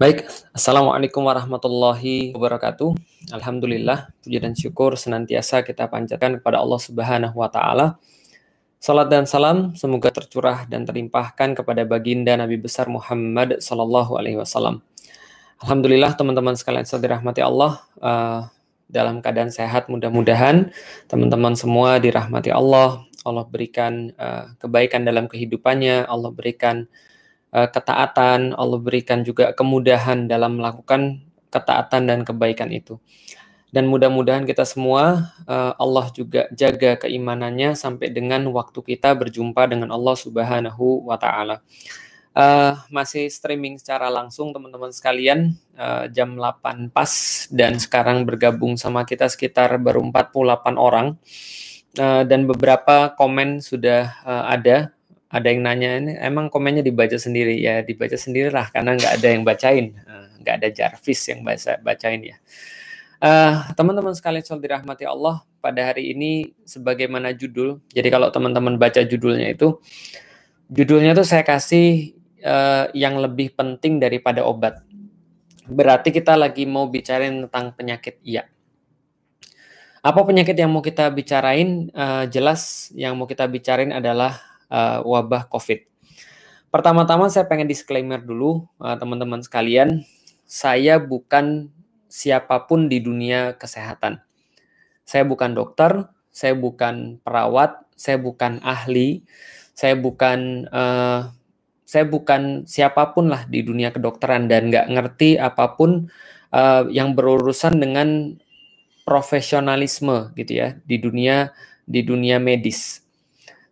Baik, Assalamualaikum warahmatullahi wabarakatuh. Alhamdulillah, puji dan syukur senantiasa kita panjatkan kepada Allah Subhanahu wa Ta'ala. Salat dan salam semoga tercurah dan terlimpahkan kepada baginda Nabi besar Muhammad Sallallahu Alaihi Wasallam. Alhamdulillah teman-teman sekalian saya dirahmati Allah uh, dalam keadaan sehat mudah-mudahan teman-teman semua dirahmati Allah. Allah berikan uh, kebaikan dalam kehidupannya, Allah berikan uh, ketaatan, Allah berikan juga kemudahan dalam melakukan ketaatan dan kebaikan itu. Dan mudah-mudahan kita semua uh, Allah juga jaga keimanannya sampai dengan waktu kita berjumpa dengan Allah Subhanahu wa taala. Uh, masih streaming secara langsung teman-teman sekalian uh, jam 8 pas dan sekarang bergabung sama kita sekitar baru 48 orang uh, dan beberapa komen sudah uh, ada ada yang nanya ini emang komennya dibaca sendiri? Ya dibaca sendirilah karena nggak ada yang bacain. Nggak ada Jarvis yang baca bacain ya. Teman-teman uh, sekalian soal dirahmati Allah pada hari ini sebagaimana judul jadi kalau teman-teman baca judulnya itu judulnya tuh saya kasih uh, yang lebih penting daripada obat. Berarti kita lagi mau bicarain tentang penyakit iya. Apa penyakit yang mau kita bicarain? Uh, jelas yang mau kita bicarain adalah uh, wabah COVID. Pertama-tama saya pengen disclaimer dulu uh, teman-teman sekalian, saya bukan siapa pun di dunia kesehatan. Saya bukan dokter, saya bukan perawat, saya bukan ahli, saya bukan uh, saya bukan siapa pun lah di dunia kedokteran dan nggak ngerti apa pun uh, yang berurusan dengan profesionalisme gitu ya di dunia di dunia medis.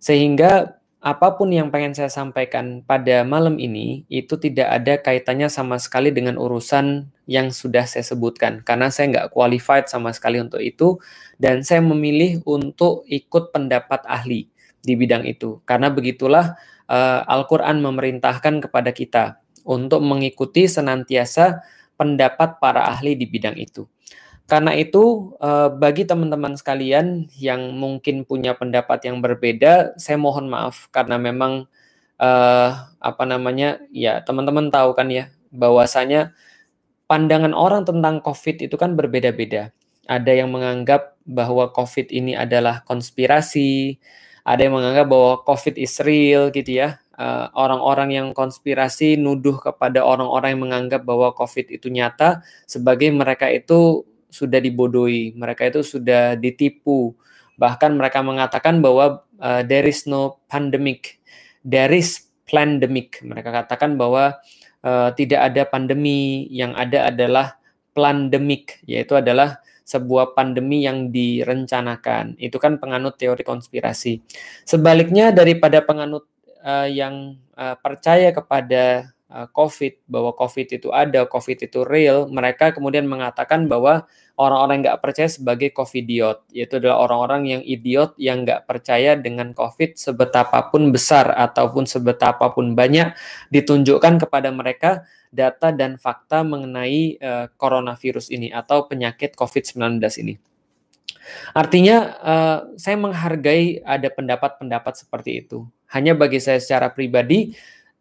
Sehingga apa pun yang pengen saya sampaikan pada malam ini itu tidak ada kaitannya sama sekali dengan urusan yang sudah saya sebutkan karena saya nggak qualified sama sekali untuk itu dan saya memilih untuk ikut pendapat ahli di bidang itu karena begitulah uh, Al-Quran memerintahkan kepada kita untuk mengikuti senantiasa pendapat para ahli di bidang itu. Karena itu, eh, bagi teman-teman sekalian yang mungkin punya pendapat yang berbeda, saya mohon maaf karena memang uh, apa namanya, ya teman-teman tahu kan ya, bahwasanya pandangan orang tentang COVID itu kan berbeda-beda. Ada yang menganggap bahwa COVID ini adalah konspirasi, ada yang menganggap bahwa COVID is real gitu ya. Eh, orang-orang uh, yang konspirasi nuduh kepada orang-orang yang menganggap bahwa COVID itu nyata sebagai mereka itu sudah dibodohi, mereka itu sudah ditipu. Bahkan mereka mengatakan bahwa uh, there is no pandemic, there is pandemic. Mereka katakan bahwa uh, tidak ada pandemi, yang ada adalah pandemic, yaitu adalah sebuah pandemi yang direncanakan. Itu kan penganut teori konspirasi. Sebaliknya daripada penganut uh, yang uh, percaya kepada COVID, bahwa COVID itu ada, COVID itu real, mereka kemudian mengatakan bahwa orang-orang yang nggak percaya sebagai COVIDiot, yaitu adalah orang-orang yang idiot yang nggak percaya dengan COVID sebetapapun besar ataupun sebetapapun banyak ditunjukkan kepada mereka data dan fakta mengenai uh, coronavirus ini atau penyakit COVID-19 ini. Artinya, uh, saya menghargai ada pendapat-pendapat seperti itu. Hanya bagi saya secara pribadi,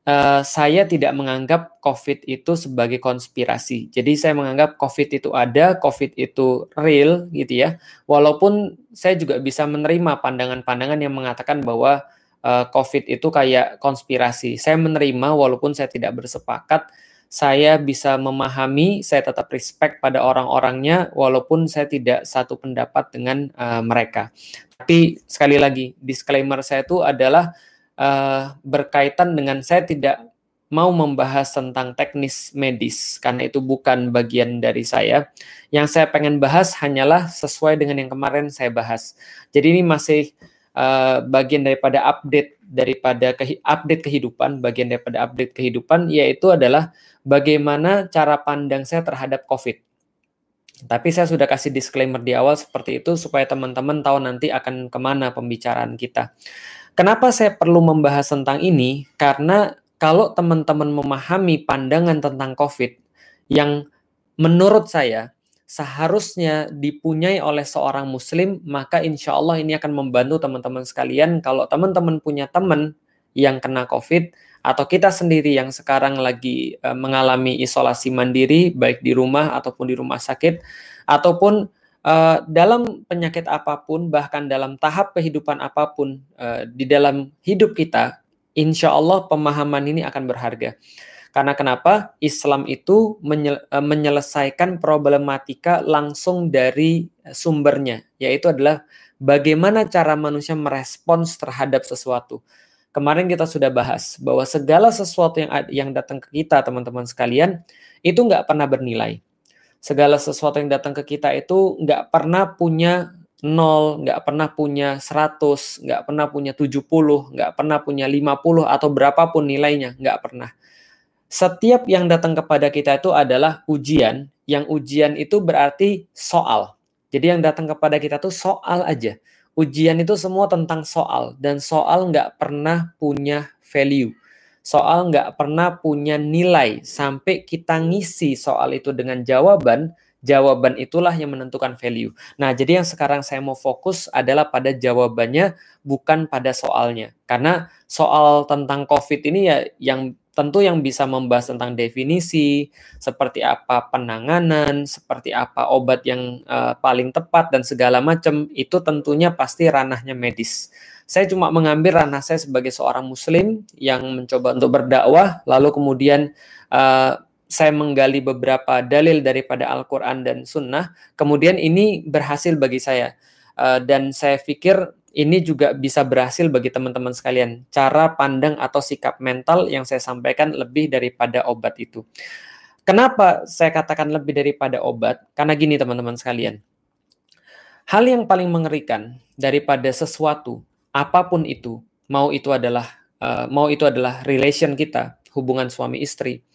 uh, saya tidak menganggap COVID itu sebagai konspirasi. Jadi saya menganggap COVID itu ada, COVID itu real gitu ya. Walaupun saya juga bisa menerima pandangan-pandangan yang mengatakan bahwa uh, COVID itu kayak konspirasi. Saya menerima walaupun saya tidak bersepakat. Saya bisa memahami, saya tetap respect pada orang-orangnya, walaupun saya tidak satu pendapat dengan uh, mereka. Tapi sekali lagi, disclaimer saya itu adalah uh, berkaitan dengan saya tidak mau membahas tentang teknis medis karena itu bukan bagian dari saya. Yang saya pengen bahas hanyalah sesuai dengan yang kemarin saya bahas. Jadi ini masih uh, bagian daripada update daripada ke, update kehidupan, bagian daripada update kehidupan yaitu adalah bagaimana cara pandang saya terhadap COVID. Tapi saya sudah kasih disclaimer di awal seperti itu supaya teman-teman tahu nanti akan ke mana pembicaraan kita. Kenapa saya perlu membahas tentang ini? Karena kalau teman-teman memahami pandangan tentang COVID yang menurut saya seharusnya dipunyai oleh seorang muslim, maka insya Allah ini akan membantu teman-teman sekalian. Kalau teman-teman punya teman yang kena COVID, atau kita sendiri yang sekarang lagi uh, mengalami isolasi mandiri baik di rumah ataupun di rumah sakit ataupun uh, dalam penyakit apa pun bahkan dalam tahap kehidupan apa pun uh, di dalam hidup kita insya Allah pemahaman ini akan berharga. Karena kenapa? Islam itu menyelesaikan problematika langsung dari sumbernya yaitu adalah bagaimana cara manusia merespons terhadap sesuatu. Kemarin kita sudah bahas bahwa segala sesuatu yang yang datang ke kita, teman-teman sekalian, itu nggak pernah bernilai. Segala sesuatu yang datang ke kita itu nggak pernah punya nol, nggak pernah punya 100, nggak pernah punya 70, nggak pernah punya 50 atau berapapun nilainya, nggak pernah. Setiap yang datang kepada kita itu adalah ujian, yang ujian itu berarti soal. Jadi yang datang kepada kita itu soal aja ujian itu semua tentang soal dan soal nggak pernah punya value. Soal nggak pernah punya nilai sampai kita ngisi soal itu dengan jawaban, jawaban itulah yang menentukan value. Nah, jadi yang sekarang saya mau fokus adalah pada jawabannya bukan pada soalnya. Karena soal tentang COVID ini ya yang tentu yang bisa membahas tentang definisi, seperti apa penanganan, seperti apa obat yang uh, paling tepat dan segala macam itu tentunya pasti ranahnya medis. Saya cuma mengambil ranah saya sebagai seorang muslim yang mencoba untuk berdakwah lalu kemudian uh, saya menggali beberapa dalil daripada Al-Qur'an dan sunnah, kemudian ini berhasil bagi saya. Uh, dan saya pikir ini juga bisa berhasil bagi teman-teman sekalian. Cara pandang atau sikap mental yang saya sampaikan lebih daripada obat itu. Kenapa saya katakan lebih daripada obat? Karena gini teman-teman sekalian. Hal yang paling mengerikan daripada sesuatu apa pun itu, mau itu adalah uh, mau itu adalah relation kita, hubungan suami istri,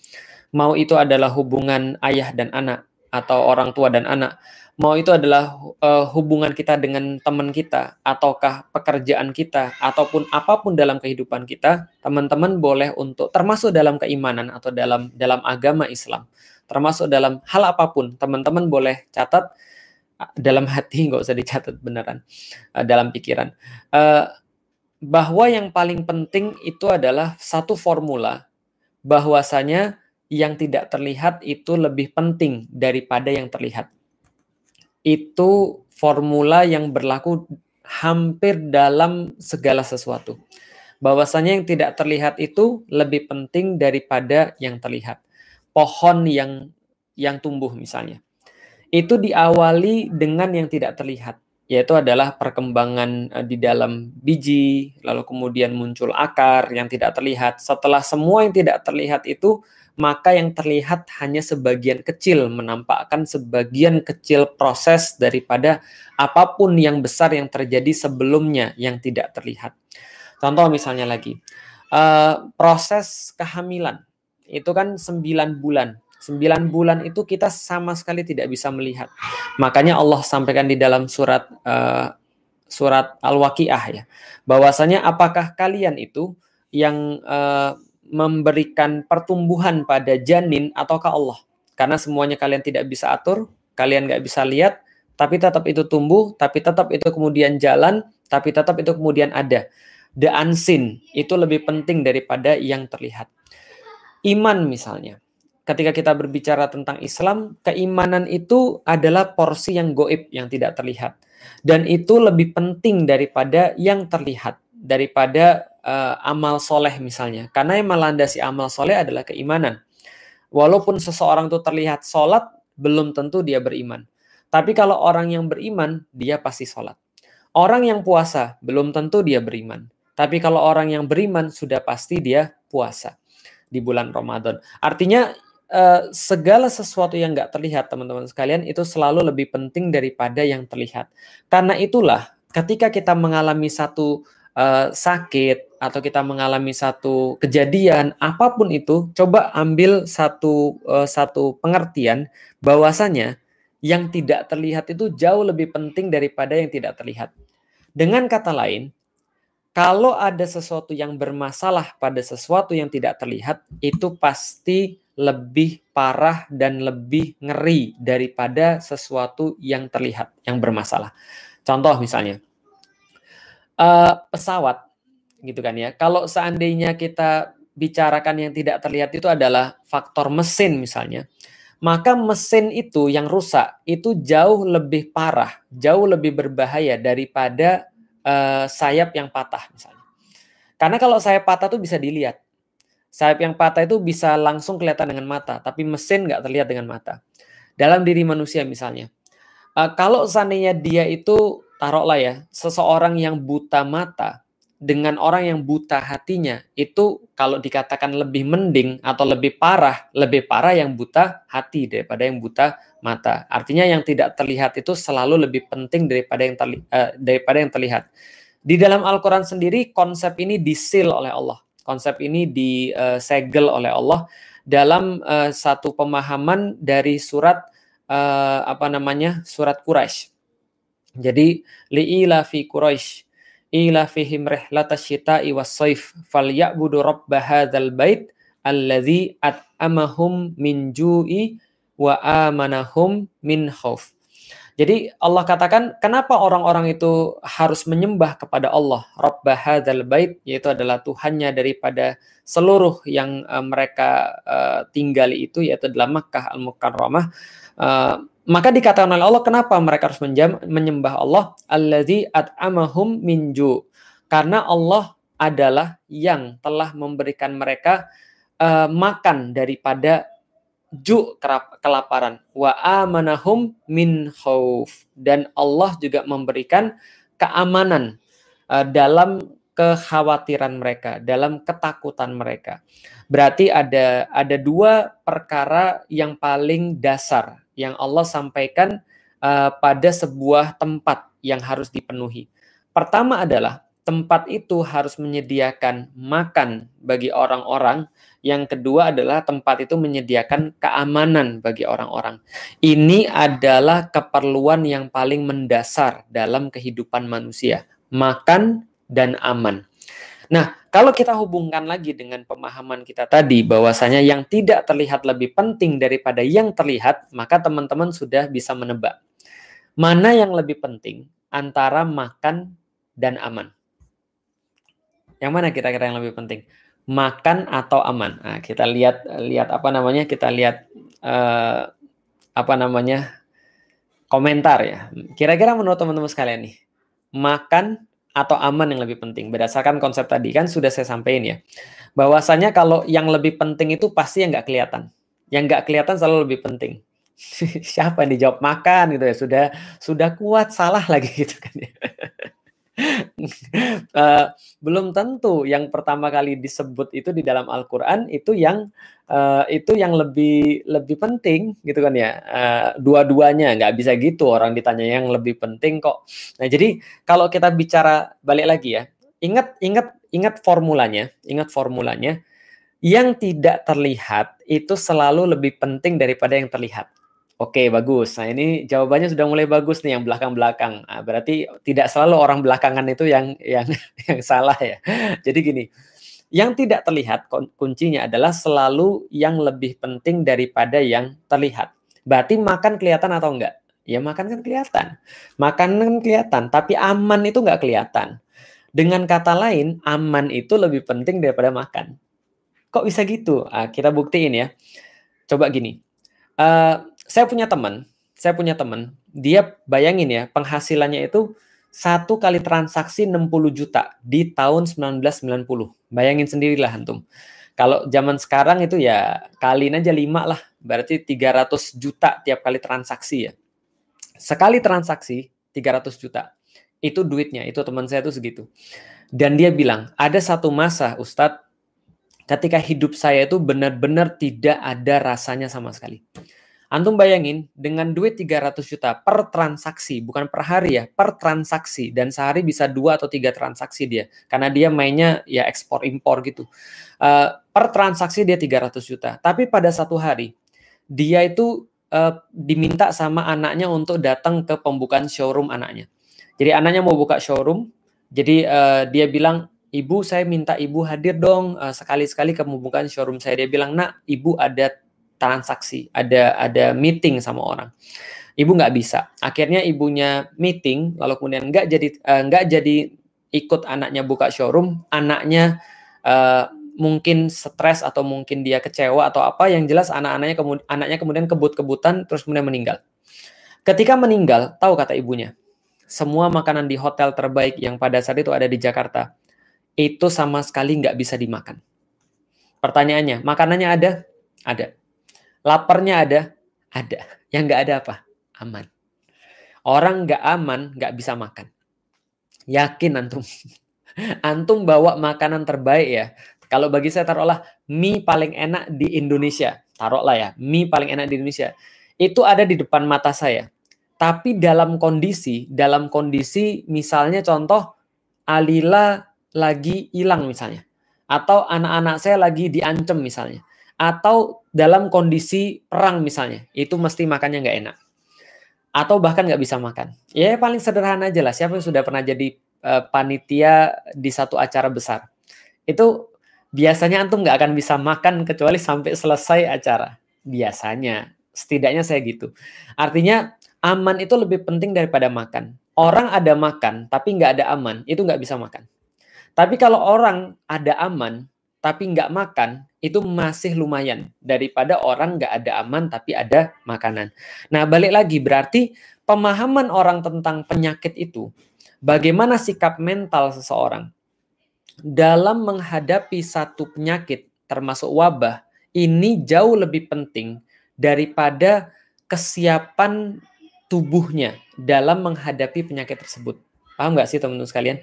mau itu adalah hubungan ayah dan anak atau orang tua dan anak, mau itu adalah uh, hubungan kita dengan teman kita ataukah pekerjaan kita ataupun apa pun dalam kehidupan kita, teman-teman boleh untuk termasuk dalam keimanan atau dalam dalam agama Islam, termasuk dalam hal apa pun, teman-teman boleh catat dalam hati nggak usah dicatat beneran uh, dalam pikiran. Uh, bahwa yang paling penting itu adalah satu formula bahwasanya yang tidak terlihat itu lebih penting daripada yang terlihat itu formula yang berlaku hampir dalam segala sesuatu. Bahwasanya yang tidak terlihat itu lebih penting daripada yang terlihat. Pohon yang yang tumbuh misalnya. Itu diawali dengan yang tidak terlihat, yaitu adalah perkembangan eh, di dalam biji, lalu kemudian muncul akar yang tidak terlihat. Setelah semua yang tidak terlihat itu maka yang terlihat hanya sebagian kecil, menampakkan sebagian kecil proses daripada apa pun yang besar yang terjadi sebelumnya yang tidak terlihat. Contoh misalnya lagi, uh, proses kehamilan itu kan 9 bulan. 9 bulan itu kita sama sekali tidak bisa melihat. Makanya Allah sampaikan di dalam surat uh, surat Al-Waqiah ya, bahwasanya apakah kalian itu yang uh, memberikan pertumbuhan pada janin ataukah Allah? Karena semuanya kalian tidak bisa atur, kalian nggak bisa lihat, tapi tetap itu tumbuh, tapi tetap itu kemudian jalan, tapi tetap itu kemudian ada. The unseen itu lebih penting daripada yang terlihat. Iman misalnya. Ketika kita berbicara tentang Islam, keimanan itu adalah porsi yang goib, yang tidak terlihat. Dan itu lebih penting daripada yang terlihat, daripada uh, amal soleh misalnya. Karena yang melandasi amal soleh adalah keimanan. Walaupun seseorang itu terlihat sholat, belum tentu dia beriman. Tapi kalau orang yang beriman, dia pasti sholat. Orang yang puasa, belum tentu dia beriman. Tapi kalau orang yang beriman, sudah pasti dia puasa di bulan Ramadan. Artinya uh, segala sesuatu yang nggak terlihat, teman-teman sekalian, itu selalu lebih penting daripada yang terlihat. Karena itulah, ketika kita mengalami satu uh, sakit, atau kita mengalami satu kejadian apa pun itu coba ambil satu uh, satu pengertian bahwasanya yang tidak terlihat itu jauh lebih penting daripada yang tidak terlihat. Dengan kata lain, kalau ada sesuatu yang bermasalah pada sesuatu yang tidak terlihat, itu pasti lebih parah dan lebih ngeri daripada sesuatu yang terlihat, yang bermasalah. Contoh misalnya, uh, pesawat gitu kan ya. Kalau seandainya kita bicarakan yang tidak terlihat itu adalah faktor mesin misalnya, maka mesin itu yang rusak itu jauh lebih parah, jauh lebih berbahaya daripada uh, sayap yang patah misalnya. Karena kalau sayap patah itu bisa dilihat. Sayap yang patah itu bisa langsung kelihatan dengan mata, tapi mesin nggak terlihat dengan mata. Dalam diri manusia misalnya. Uh, kalau seandainya dia itu, taruhlah ya, seseorang yang buta mata, dengan orang yang buta hatinya itu kalau dikatakan lebih mending atau lebih parah, lebih parah yang buta hati daripada yang buta mata. Artinya yang tidak terlihat itu selalu lebih penting daripada yang terli, uh, daripada yang terlihat. Di dalam Al-Qur'an sendiri konsep ini disil oleh Allah. Konsep ini disegel uh, oleh Allah dalam uh, satu pemahaman dari surat uh, apa namanya? surat Quraisy. Jadi li'ila fi Quraisy ila fihim rihlata syita'i was saif falyabudu rabb hadzal bait alladzi at'amahum min ju'i wa amanahum min khauf. Jadi Allah katakan kenapa orang-orang itu harus menyembah kepada Allah Rabb hadzal bait yaitu adalah Tuhannya daripada seluruh yang uh, mereka uh, tinggali itu yaitu dalam Makkah Al-Mukarramah uh, maka dikatakan oleh Allah kenapa mereka harus menyembah Allah? Allazi at'amahum minju karena Allah adalah yang telah memberikan mereka uh, makan daripada ju kelaparan. Wa amanahum min khauf. Dan Allah juga memberikan keamanan uh, dalam kekhawatiran mereka, dalam ketakutan mereka. Berarti ada ada dua perkara yang paling dasar yang Allah sampaikan uh, pada sebuah tempat yang harus dipenuhi. Pertama adalah tempat itu harus menyediakan makan bagi orang-orang. Yang kedua adalah tempat itu menyediakan keamanan bagi orang-orang. Ini adalah keperluan yang paling mendasar dalam kehidupan manusia, makan dan aman. Nah, kalau kita hubungkan lagi dengan pemahaman kita tadi bahwasanya yang tidak terlihat lebih penting daripada yang terlihat, maka teman-teman sudah bisa menebak mana yang lebih penting antara makan dan aman. Yang mana kira-kira yang lebih penting? Makan atau aman? Nah, kita lihat lihat apa namanya? Kita lihat uh, apa namanya? komentar ya. Kira-kira menurut teman-teman sekalian nih, makan atau aman yang lebih penting. Berdasarkan konsep tadi kan sudah saya sampaikan ya. Bahwasanya kalau yang lebih penting itu pasti yang nggak kelihatan. Yang nggak kelihatan selalu lebih penting. Siapa yang dijawab makan gitu ya sudah sudah kuat salah lagi gitu kan ya uh, belum tentu yang pertama kali disebut itu di dalam Al-Qur'an itu yang uh, itu yang lebih lebih penting gitu kan ya. Uh, dua-duanya nggak bisa gitu orang ditanya yang lebih penting kok. Nah, jadi kalau kita bicara balik lagi ya. Ingat ingat ingat formulanya, ingat formulanya. Yang tidak terlihat itu selalu lebih penting daripada yang terlihat. Oke, bagus. Nah, ini jawabannya sudah mulai bagus nih yang belakang-belakang. Nah, berarti tidak selalu orang belakangan itu yang yang yang salah ya. Jadi gini, yang tidak terlihat kuncinya adalah selalu yang lebih penting daripada yang terlihat. Berarti makan kelihatan atau enggak? Ya makan kan kelihatan. Makan kan kelihatan, tapi aman itu enggak kelihatan. Dengan kata lain, aman itu lebih penting daripada makan. Kok bisa gitu? Nah, kita buktiin ya. Coba gini. Uh, saya punya teman, saya punya teman, dia bayangin ya, penghasilannya itu satu kali transaksi 60 juta di tahun 1990. Bayangin sendirilah antum. Kalau zaman sekarang itu ya kaliin aja 5 lah, berarti 300 juta tiap kali transaksi ya. Sekali transaksi 300 juta. Itu duitnya, itu teman saya tuh segitu. Dan dia bilang, ada satu masa Ustadz, ketika hidup saya itu benar-benar tidak ada rasanya sama sekali Antum bayangin dengan duit 300 juta per transaksi, bukan per hari ya, per transaksi dan sehari bisa dua atau tiga transaksi dia karena dia mainnya ya ekspor impor gitu. Uh, per transaksi dia 300 juta. Tapi pada satu hari dia itu uh, diminta sama anaknya untuk datang ke pembukaan showroom anaknya. Jadi anaknya mau buka showroom, jadi uh, dia bilang ibu saya minta ibu hadir dong sekali-sekali ke pembukaan showroom saya. Dia bilang nak ibu ada transaksi, ada ada meeting sama orang. Ibu nggak bisa. Akhirnya ibunya meeting, lalu kemudian nggak jadi uh, nggak jadi ikut anaknya buka showroom, anaknya uh, mungkin stres atau mungkin dia kecewa atau apa yang jelas anak-anaknya kemudian anaknya kemudian kebut-kebutan terus kemudian meninggal. Ketika meninggal, tahu kata ibunya, semua makanan di hotel terbaik yang pada saat itu ada di Jakarta itu sama sekali nggak bisa dimakan. Pertanyaannya, makanannya ada? Ada. Laparnya ada? Ada. Yang nggak ada apa? Aman. Orang nggak aman nggak bisa makan. Yakin antum. Antum bawa makanan terbaik ya. Kalau bagi saya taruhlah mie paling enak di Indonesia. Taruhlah ya, mie paling enak di Indonesia. Itu ada di depan mata saya. Tapi dalam kondisi, dalam kondisi misalnya contoh Alila lagi hilang misalnya. Atau anak-anak saya lagi diancam misalnya. Atau dalam kondisi perang misalnya. Itu mesti makannya nggak enak. Atau bahkan nggak bisa makan. Ya paling sederhana aja lah. Siapa yang sudah pernah jadi uh, panitia di satu acara besar. Itu biasanya antum nggak akan bisa makan kecuali sampai selesai acara. Biasanya, setidaknya saya gitu. Artinya aman itu lebih penting daripada makan. Orang ada makan tapi nggak ada aman, itu nggak bisa makan. Tapi kalau orang ada aman tapi nggak makan, itu masih lumayan daripada orang nggak ada aman tapi ada makanan. Nah balik lagi berarti pemahaman orang tentang penyakit itu bagaimana sikap mental seseorang dalam menghadapi satu penyakit termasuk wabah ini jauh lebih penting daripada kesiapan tubuhnya dalam menghadapi penyakit tersebut. Paham nggak sih teman-teman sekalian?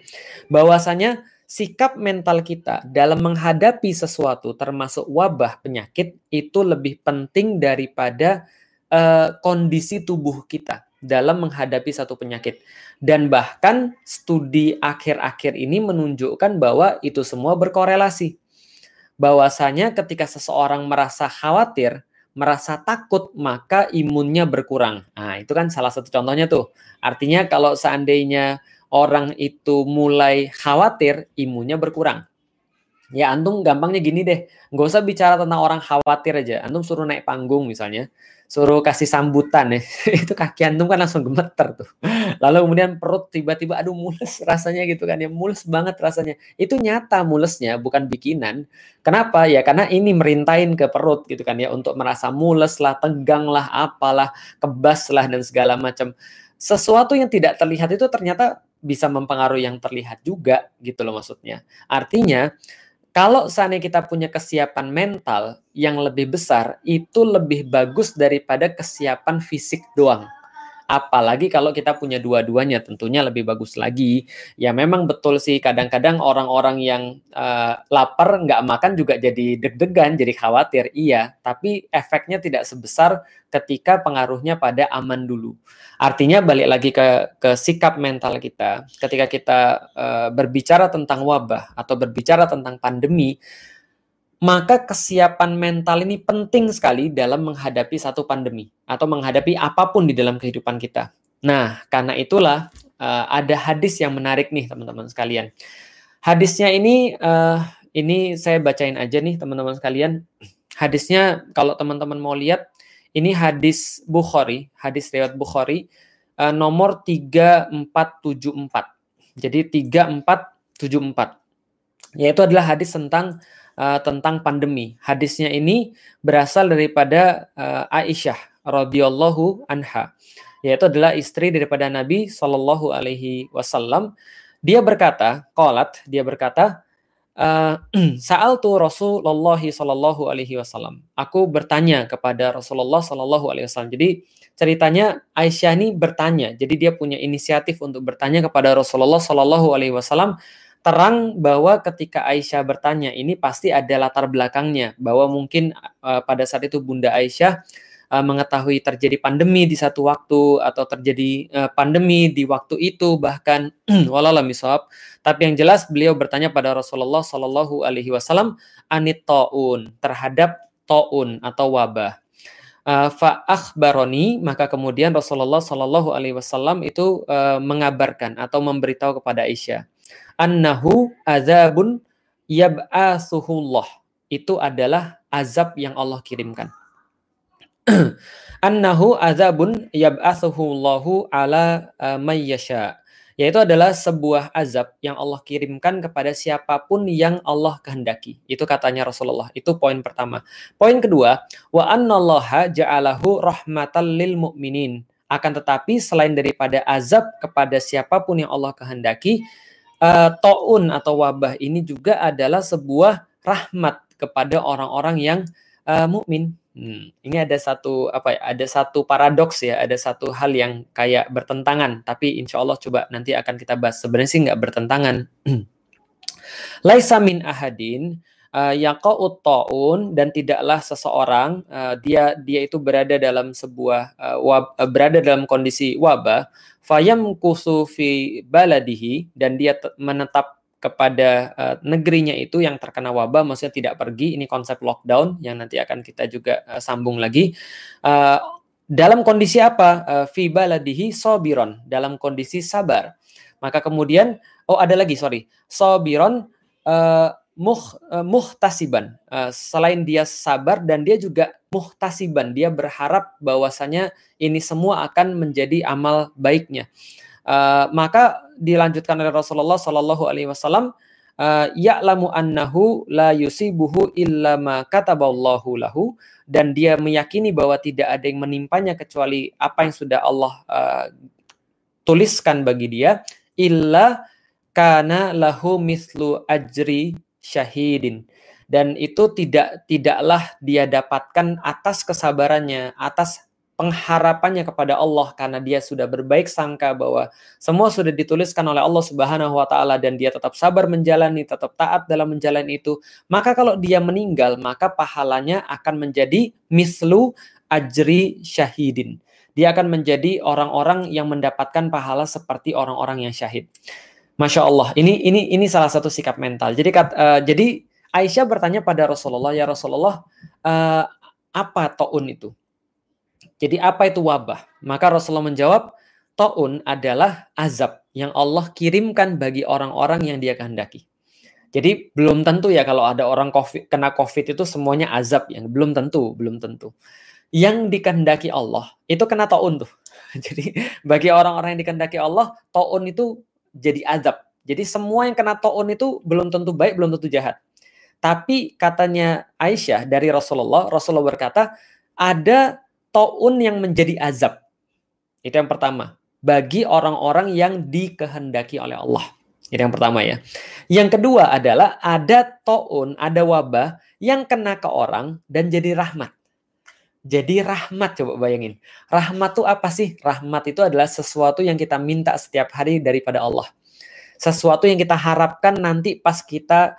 Bahwasanya sikap mental kita dalam menghadapi sesuatu termasuk wabah penyakit itu lebih penting daripada uh, kondisi tubuh kita dalam menghadapi satu penyakit. Dan bahkan studi akhir-akhir ini menunjukkan bahwa itu semua berkorelasi. Bahwasanya ketika seseorang merasa khawatir, merasa takut, maka imunnya berkurang. Nah, itu kan salah satu contohnya tuh. Artinya kalau seandainya orang itu mulai khawatir, imunnya berkurang. Ya antum gampangnya gini deh, nggak usah bicara tentang orang khawatir aja. Antum suruh naik panggung misalnya, suruh kasih sambutan ya, itu kaki antum kan langsung gemeter tuh. Lalu kemudian perut tiba-tiba aduh mules rasanya gitu kan ya, mules banget rasanya. Itu nyata mulesnya, bukan bikinan. Kenapa? Ya karena ini merintain ke perut gitu kan ya, untuk merasa mules lah, tegang lah, apalah, kebas lah dan segala macam. Sesuatu yang tidak terlihat itu ternyata bisa mempengaruhi yang terlihat juga gitu loh maksudnya. Artinya kalau seandainya kita punya kesiapan mental yang lebih besar, itu lebih bagus daripada kesiapan fisik doang. Apalagi kalau kita punya dua-duanya, tentunya lebih bagus lagi. Ya memang betul sih, kadang-kadang orang-orang yang uh, lapar nggak makan juga jadi deg-degan, jadi khawatir. Iya, tapi efeknya tidak sebesar ketika pengaruhnya pada aman dulu. Artinya balik lagi ke, ke sikap mental kita. Ketika kita uh, berbicara tentang wabah atau berbicara tentang pandemi, maka kesiapan mental ini penting sekali dalam menghadapi satu pandemi atau menghadapi apa pun di dalam kehidupan kita. Nah, karena itulah uh, ada hadis yang menarik nih teman-teman sekalian. Hadisnya ini uh, ini saya bacain aja nih teman-teman sekalian. Hadisnya kalau teman-teman mau lihat ini hadis Bukhari, hadis riwayat Bukhari uh, nomor 3474. Jadi 3474 yaitu adalah hadis tentang uh, tentang pandemi. Hadisnya ini berasal daripada uh, Aisyah radhiyallahu anha, yaitu adalah istri daripada Nabi Shallallahu alaihi wasallam. Dia berkata, qalat, dia berkata, uh, Sa'al tu Rasulullah Shallallahu alaihi wasallam. Aku bertanya kepada Rasulullah Shallallahu alaihi wasallam. Jadi ceritanya Aisyah ini bertanya. Jadi dia punya inisiatif untuk bertanya kepada Rasulullah Shallallahu alaihi wasallam terang bahwa ketika Aisyah bertanya ini pasti ada latar belakangnya bahwa mungkin uh, pada saat itu Bunda Aisyah uh, mengetahui terjadi pandemi di satu waktu atau terjadi uh, pandemi di waktu itu bahkan walalah misab tapi yang jelas beliau bertanya pada Rasulullah Shallallahu alaihi wasallam anit taun terhadap taun atau wabah. Uh, fa akhbaroni maka kemudian Rasulullah Shallallahu alaihi wasallam itu uh, mengabarkan atau memberitahu kepada Aisyah annahu azabun yab'asuhullah. Itu adalah azab yang Allah kirimkan. annahu azabun yab'asuhullahu ala uh, mayyasha. yaitu adalah sebuah azab yang Allah kirimkan kepada siapa pun yang Allah kehendaki. Itu katanya Rasulullah. Itu poin pertama. Poin kedua, wa annallaha ja'alahu rahmatan lil mu'minin. Akan tetapi selain daripada azab kepada siapa pun yang Allah kehendaki, uh, taun atau wabah ini juga adalah sebuah rahmat kepada orang-orang yang uh, mukmin. Hmm, ini ada satu apa ya? Ada satu paradoks ya, ada satu hal yang kayak bertentangan. Tapi insya Allah coba nanti akan kita bahas. Sebenarnya sih nggak bertentangan. Laisa min ahadin uh, yaqa'ut ta'un dan tidaklah seseorang uh, dia dia itu berada dalam sebuah uh, wab, uh, berada dalam kondisi wabah fayam kusufi baladihi dan dia menetap kepada uh, negerinya itu yang terkena wabah maksudnya tidak pergi. Ini konsep lockdown yang nanti akan kita juga uh, sambung lagi. Uh, dalam kondisi apa? Uh, fi baladihi sobiron dalam kondisi sabar. Maka kemudian oh ada lagi sorry. Sobiron uh, muh, uh, muhtasiban. Uh, selain dia sabar dan dia juga muhtasiban. Dia berharap bahwasanya ini semua akan menjadi amal baiknya. Uh, maka dilanjutkan oleh Rasulullah Shallallahu Alaihi Wasallam ya'lamu annahu la yusibuhu illa ma kataballahu lahu. Dan dia meyakini bahwa tidak ada yang menimpanya kecuali apa yang sudah Allah uh, tuliskan bagi dia illa kana lahu mislu ajri syahidin dan itu tidak tidaklah dia dapatkan atas kesabarannya atas pengharapannya kepada Allah karena dia sudah berbaik sangka bahwa semua sudah dituliskan oleh Allah Subhanahu wa taala dan dia tetap sabar menjalani, tetap taat dalam menjalani itu, maka kalau dia meninggal maka pahalanya akan menjadi mislu ajri syahidin. Dia akan menjadi orang-orang yang mendapatkan pahala seperti orang-orang yang syahid. Masya Allah, ini ini ini salah satu sikap mental. Jadi uh, jadi Aisyah bertanya pada Rasulullah, ya Rasulullah, uh, apa taun itu? Jadi apa itu wabah? Maka Rasulullah menjawab, Ta'un adalah azab yang Allah kirimkan bagi orang-orang yang dia kehendaki. Jadi belum tentu ya kalau ada orang COVID, kena COVID itu semuanya azab yang belum tentu, belum tentu. Yang dikehendaki Allah itu kena taun tuh. Jadi bagi orang-orang yang dikehendaki Allah, taun itu jadi azab. Jadi semua yang kena taun itu belum tentu baik, belum tentu jahat. Tapi katanya Aisyah dari Rasulullah, Rasulullah berkata, ada To'un yang menjadi azab. Itu yang pertama. Bagi orang-orang yang dikehendaki oleh Allah. Itu yang pertama ya. Yang kedua adalah ada to'un, ada wabah yang kena ke orang dan jadi rahmat. Jadi rahmat coba bayangin. Rahmat itu apa sih? Rahmat itu adalah sesuatu yang kita minta setiap hari daripada Allah. Sesuatu yang kita harapkan nanti pas kita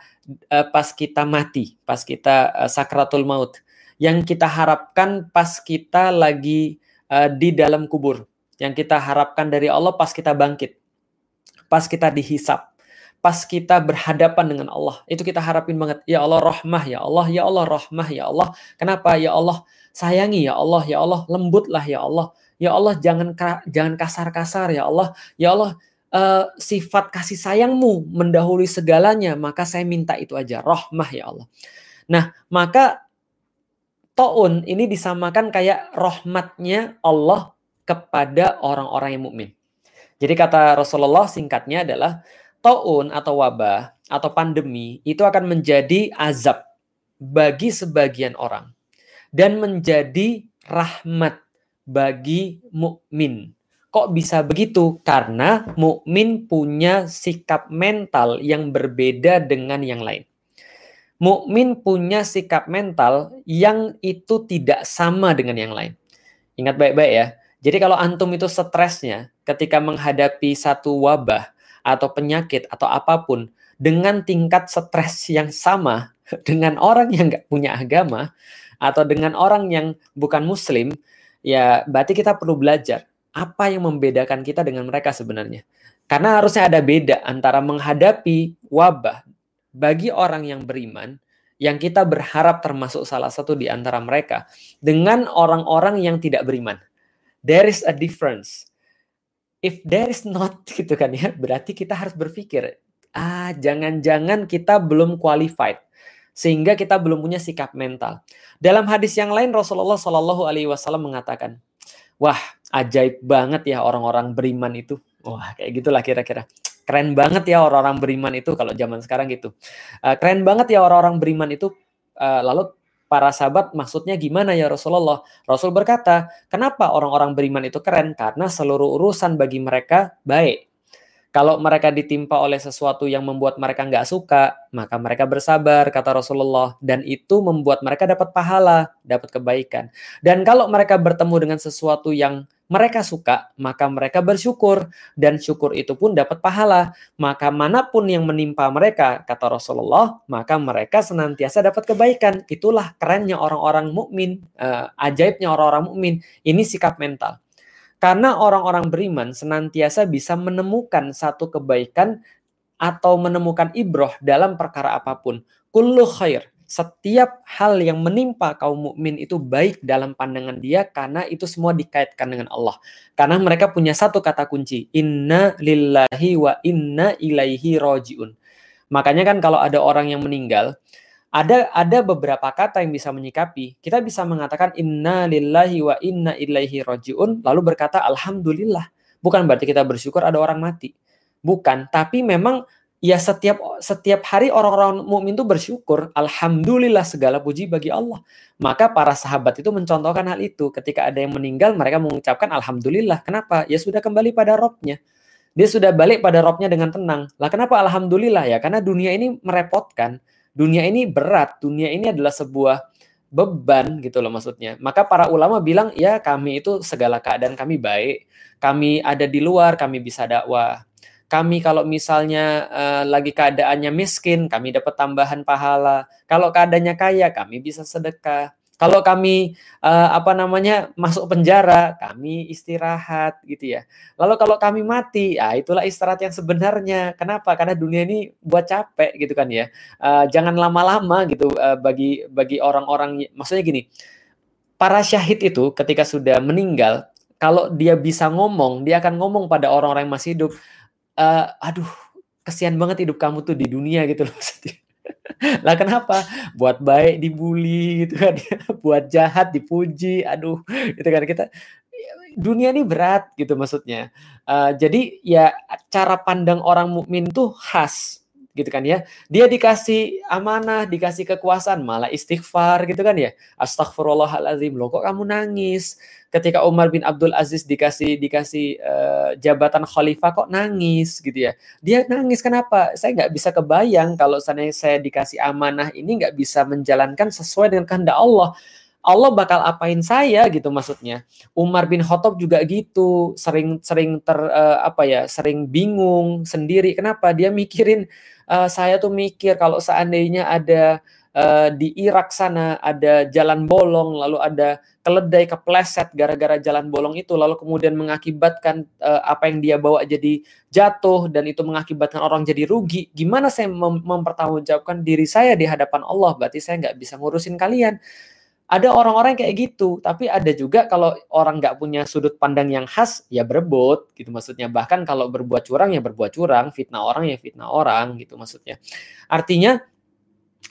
uh, pas kita mati, pas kita uh, sakratul maut yang kita harapkan pas kita lagi uh, di dalam kubur, yang kita harapkan dari Allah pas kita bangkit, pas kita dihisap, pas kita berhadapan dengan Allah. Itu kita harapin banget. Ya Allah rahmah, ya Allah, ya Allah rahmah, ya Allah. Kenapa? Ya Allah sayangi, ya Allah, ya Allah lembutlah, ya Allah. Ya Allah jangan jangan kasar-kasar, ya Allah. Ya Allah uh, sifat kasih sayangmu mendahului segalanya, maka saya minta itu aja, rahmah ya Allah. Nah, maka To'un ini disamakan kayak rahmatnya Allah kepada orang-orang yang mukmin. Jadi kata Rasulullah singkatnya adalah To'un atau wabah atau pandemi itu akan menjadi azab bagi sebagian orang dan menjadi rahmat bagi mukmin. Kok bisa begitu? Karena mukmin punya sikap mental yang berbeda dengan yang lain mukmin punya sikap mental yang itu tidak sama dengan yang lain. Ingat baik-baik ya. Jadi kalau antum itu stresnya ketika menghadapi satu wabah atau penyakit atau apa pun dengan tingkat stres yang sama dengan orang yang nggak punya agama atau dengan orang yang bukan muslim, ya berarti kita perlu belajar apa yang membedakan kita dengan mereka sebenarnya. Karena harusnya ada beda antara menghadapi wabah bagi orang yang beriman yang kita berharap termasuk salah satu di antara mereka dengan orang-orang yang tidak beriman. There is a difference. If there is not gitu kan ya, berarti kita harus berpikir, ah jangan-jangan kita belum qualified sehingga kita belum punya sikap mental. Dalam hadis yang lain Rasulullah Shallallahu alaihi wasallam mengatakan, "Wah, ajaib banget ya orang-orang beriman itu." Wah, kayak gitulah kira-kira. Keren banget ya orang-orang beriman itu kalau zaman sekarang gitu. Uh, keren banget ya orang-orang beriman itu. Uh, lalu para sahabat maksudnya gimana ya Rasulullah? Rasul berkata, kenapa orang-orang beriman itu keren? Karena seluruh urusan bagi mereka baik. Kalau mereka ditimpa oleh sesuatu yang membuat mereka nggak suka, maka mereka bersabar, kata Rasulullah. Dan itu membuat mereka dapat pahala, dapat kebaikan. Dan kalau mereka bertemu dengan sesuatu yang mereka suka, maka mereka bersyukur. Dan syukur itu pun dapat pahala. Maka mana pun yang menimpa mereka, kata Rasulullah, maka mereka senantiasa dapat kebaikan. Itulah kerennya orang-orang mukmin, uh, ajaibnya orang-orang mukmin. Ini sikap mental. Karena orang-orang beriman senantiasa bisa menemukan satu kebaikan atau menemukan ibroh dalam perkara apa pun. Kullu khair. Setiap hal yang menimpa kaum mukmin itu baik dalam pandangan dia karena itu semua dikaitkan dengan Allah. Karena mereka punya satu kata kunci, inna lillahi wa inna ilaihi rojiun. Makanya kan kalau ada orang yang meninggal, ada ada beberapa kata yang bisa menyikapi. Kita bisa mengatakan inna lillahi wa inna ilaihi rajiun lalu berkata alhamdulillah. Bukan berarti kita bersyukur ada orang mati. Bukan, tapi memang ya setiap setiap hari orang-orang mukmin itu bersyukur, alhamdulillah segala puji bagi Allah. Maka para sahabat itu mencontohkan hal itu. Ketika ada yang meninggal, mereka mengucapkan alhamdulillah. Kenapa? Ya sudah kembali pada robnya. Dia sudah balik pada robnya dengan tenang. Lah kenapa alhamdulillah ya? Karena dunia ini merepotkan dunia ini berat, dunia ini adalah sebuah beban gitu loh maksudnya. Maka para ulama bilang ya kami itu segala keadaan kami baik, kami ada di luar, kami bisa dakwah. Kami kalau misalnya uh, lagi keadaannya miskin, kami dapat tambahan pahala. Kalau keadaannya kaya, kami bisa sedekah. Kalau kami uh, apa namanya masuk penjara, kami istirahat gitu ya. Lalu kalau kami mati, ya itulah istirahat yang sebenarnya. Kenapa? Karena dunia ini buat capek gitu kan ya. Uh, jangan lama-lama gitu uh, bagi bagi orang-orang maksudnya gini. Para syahid itu ketika sudah meninggal, kalau dia bisa ngomong, dia akan ngomong pada orang-orang yang masih hidup, uh, aduh, kesian banget hidup kamu tuh di dunia gitu loh lah kenapa? Buat baik dibully gitu kan. Buat jahat dipuji. Aduh, gitu kan kita dunia ini berat gitu maksudnya. Uh, jadi ya cara pandang orang mukmin tuh khas gitu kan ya. Dia dikasih amanah, dikasih kekuasaan, malah istighfar gitu kan ya. Astagfirullahalazim. Loh kok kamu nangis? Ketika Umar bin Abdul Aziz dikasih dikasih uh, jabatan khalifah kok nangis gitu ya. Dia nangis kenapa? Saya nggak bisa kebayang kalau saya saya dikasih amanah ini nggak bisa menjalankan sesuai dengan kehendak Allah. Allah bakal apain saya gitu maksudnya. Umar bin Khattab juga gitu, sering-sering ter uh, apa ya, sering bingung sendiri. Kenapa? Dia mikirin uh, saya tuh mikir kalau seandainya ada uh, di Irak sana ada jalan bolong, lalu ada keledai kepleset gara-gara jalan bolong itu, lalu kemudian mengakibatkan uh, apa yang dia bawa jadi jatuh dan itu mengakibatkan orang jadi rugi. Gimana saya mem mempertanggungjawabkan diri saya di hadapan Allah? Berarti saya nggak bisa ngurusin kalian. Ada orang-orang kayak gitu, tapi ada juga kalau orang nggak punya sudut pandang yang khas, ya berebut gitu maksudnya. Bahkan kalau berbuat curang ya berbuat curang, fitnah orang ya fitnah orang gitu maksudnya. Artinya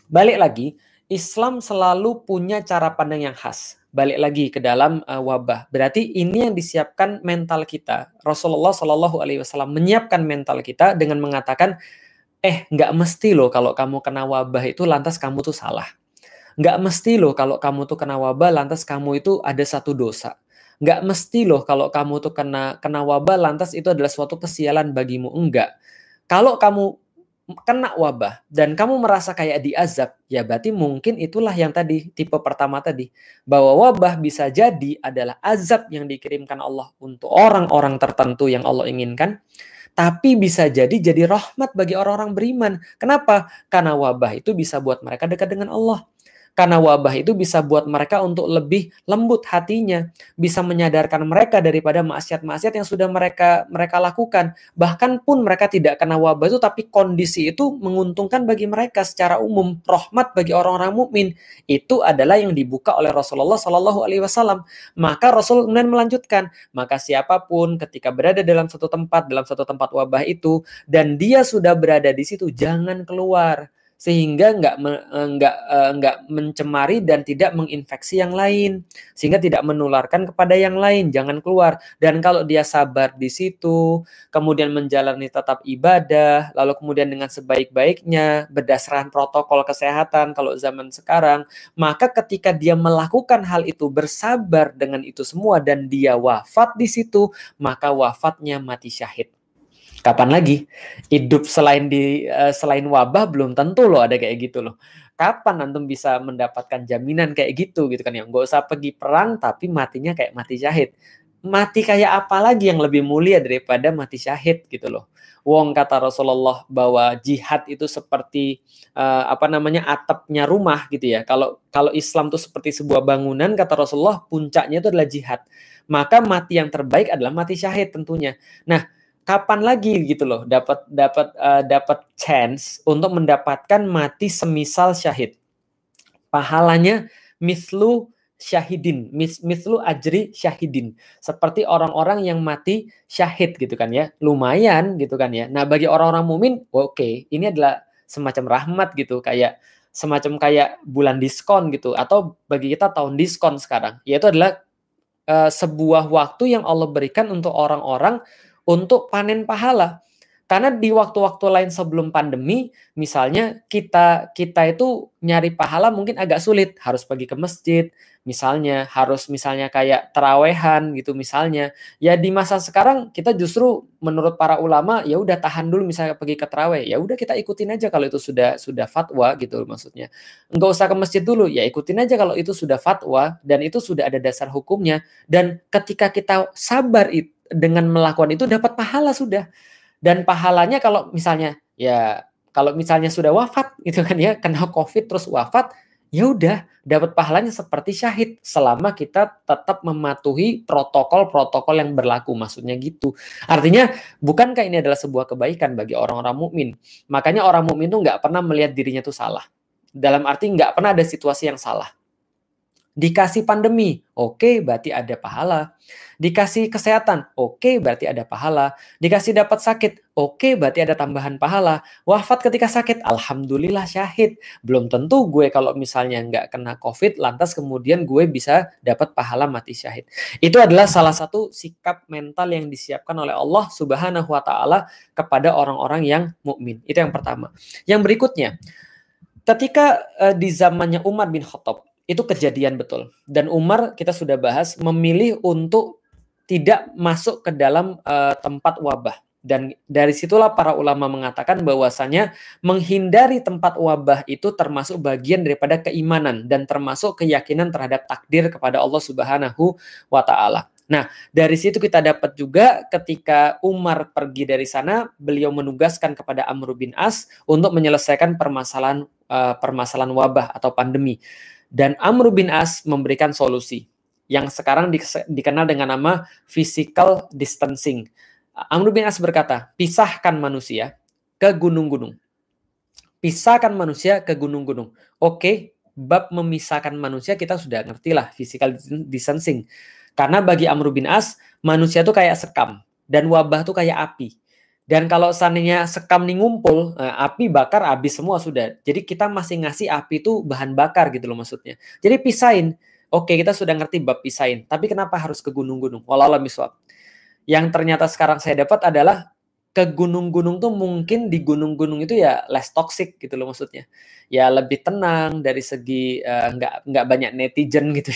balik lagi, Islam selalu punya cara pandang yang khas. Balik lagi ke dalam uh, wabah. Berarti ini yang disiapkan mental kita. Rasulullah Shallallahu Alaihi Wasallam menyiapkan mental kita dengan mengatakan, eh nggak mesti loh kalau kamu kena wabah itu lantas kamu tuh salah Nggak mesti loh kalau kamu tuh kena wabah lantas kamu itu ada satu dosa. Nggak mesti loh kalau kamu tuh kena kena wabah lantas itu adalah suatu kesialan bagimu. Enggak. Kalau kamu kena wabah dan kamu merasa kayak diazab, ya berarti mungkin itulah yang tadi tipe pertama tadi bahwa wabah bisa jadi adalah azab yang dikirimkan Allah untuk orang-orang tertentu yang Allah inginkan, tapi bisa jadi jadi rahmat bagi orang-orang beriman. Kenapa? Karena wabah itu bisa buat mereka dekat dengan Allah. Karena wabah itu bisa buat mereka untuk lebih lembut hatinya, bisa menyadarkan mereka daripada maksiat-maksiat yang sudah mereka mereka lakukan. Bahkan pun mereka tidak kena wabah itu tapi kondisi itu menguntungkan bagi mereka secara umum, rahmat bagi orang-orang mukmin. Itu adalah yang dibuka oleh Rasulullah Shallallahu alaihi wasallam. Maka Rasul kemudian melanjutkan, maka siapa pun ketika berada dalam satu tempat, dalam satu tempat wabah itu dan dia sudah berada di situ, jangan keluar sehingga nggak eh, nggak uh, nggak mencemari dan tidak menginfeksi yang lain sehingga tidak menularkan kepada yang lain jangan keluar. Dan kalau dia sabar di situ kemudian menjalani tetap ibadah lalu kemudian dengan sebaik-baiknya berdasarkan protokol kesehatan kalau zaman sekarang maka ketika dia melakukan hal itu bersabar dengan itu semua dan dia wafat di situ maka wafatnya mati syahid Kapan lagi? Hidup selain di uh, selain wabah belum tentu loh ada kayak gitu loh. Kapan antum bisa mendapatkan jaminan kayak gitu gitu kan ya? Nggak usah pergi perang tapi matinya kayak mati syahid. Mati kayak apa lagi yang lebih mulia daripada mati syahid gitu loh. Wong kata Rasulullah bahwa jihad itu seperti uh, apa namanya atapnya rumah gitu ya. Kalau kalau Islam itu seperti sebuah bangunan kata Rasulullah puncaknya itu adalah jihad. Maka mati yang terbaik adalah mati syahid tentunya. Nah, kapan lagi gitu loh dapat dapat uh, dapat chance untuk mendapatkan mati semisal syahid. Pahalanya mislu syahidin, mis, mislu ajri syahidin. Seperti orang-orang yang mati syahid gitu kan ya. Lumayan gitu kan ya. Nah, bagi orang-orang mukmin, oke, okay, ini adalah semacam rahmat gitu kayak semacam kayak bulan diskon gitu atau bagi kita tahun diskon sekarang. Yaitu adalah uh, sebuah waktu yang Allah berikan untuk orang-orang untuk panen pahala. Karena di waktu-waktu lain sebelum pandemi, misalnya kita kita itu nyari pahala mungkin agak sulit, harus pergi ke masjid, misalnya harus misalnya kayak terawehan gitu misalnya. Ya di masa sekarang kita justru menurut para ulama ya udah tahan dulu misalnya pergi ke teraweh, ya udah kita ikutin aja kalau itu sudah sudah fatwa gitu maksudnya. Enggak usah ke masjid dulu, ya ikutin aja kalau itu sudah fatwa dan itu sudah ada dasar hukumnya dan ketika kita sabar itu dengan melakukan itu dapat pahala sudah. Dan pahalanya kalau misalnya ya kalau misalnya sudah wafat gitu kan ya kena covid terus wafat ya udah dapat pahalanya seperti syahid selama kita tetap mematuhi protokol-protokol yang berlaku maksudnya gitu. Artinya bukankah ini adalah sebuah kebaikan bagi orang-orang mukmin? Makanya orang mukmin itu nggak pernah melihat dirinya itu salah. Dalam arti nggak pernah ada situasi yang salah Dikasih pandemi, oke okay, berarti ada pahala. Dikasih kesehatan, oke okay, berarti ada pahala. Dikasih dapat sakit, oke okay, berarti ada tambahan pahala. Wafat ketika sakit, alhamdulillah syahid. Belum tentu gue kalau misalnya nggak kena covid, lantas kemudian gue bisa dapat pahala mati syahid. Itu adalah salah satu sikap mental yang disiapkan oleh Allah Subhanahu Wa Taala kepada orang-orang yang mukmin. Itu yang pertama. Yang berikutnya, ketika uh, di zamannya Umar bin Khattab itu kejadian betul. Dan Umar kita sudah bahas memilih untuk tidak masuk ke dalam uh, tempat wabah. Dan dari situlah para ulama mengatakan bahwasanya menghindari tempat wabah itu termasuk bagian daripada keimanan dan termasuk keyakinan terhadap takdir kepada Allah Subhanahu wa taala. Nah, dari situ kita dapat juga ketika Umar pergi dari sana, beliau menugaskan kepada Amr bin As untuk menyelesaikan permasalahan uh, permasalahan wabah atau pandemi. Dan Amr bin As memberikan solusi yang sekarang dikenal dengan nama physical distancing. Amr bin As berkata, pisahkan manusia ke gunung-gunung. Pisahkan manusia ke gunung-gunung. Oke, bab memisahkan manusia kita sudah ngerti lah physical distancing. Karena bagi Amr bin As, manusia itu kayak sekam dan wabah itu kayak api. Dan kalau seandainya sekam nih ngumpul, eh, api bakar habis semua sudah. Jadi kita masih ngasih api itu bahan bakar gitu loh maksudnya. Jadi pisahin. Oke, kita sudah ngerti bab pisahin. Tapi kenapa harus ke gunung-gunung? Walau miswab. Yang ternyata sekarang saya dapat adalah ke gunung-gunung tuh mungkin di gunung-gunung itu ya less toxic gitu loh maksudnya. Ya lebih tenang dari segi uh, nggak nggak banyak netizen gitu.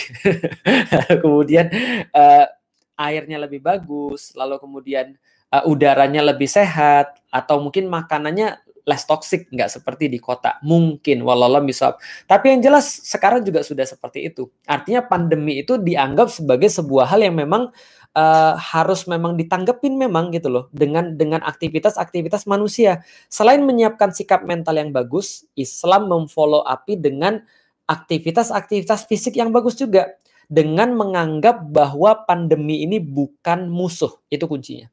kemudian uh, airnya lebih bagus, lalu kemudian uh, udaranya lebih sehat atau mungkin makanannya less toxic nggak seperti di kota. Mungkin walau bisa tapi yang jelas sekarang juga sudah seperti itu. Artinya pandemi itu dianggap sebagai sebuah hal yang memang uh, harus memang ditanggepin memang gitu loh dengan dengan aktivitas-aktivitas manusia. Selain menyiapkan sikap mental yang bagus Islam memfollow api dengan aktivitas-aktivitas fisik yang bagus juga. Dengan menganggap bahwa pandemi ini bukan musuh. Itu kuncinya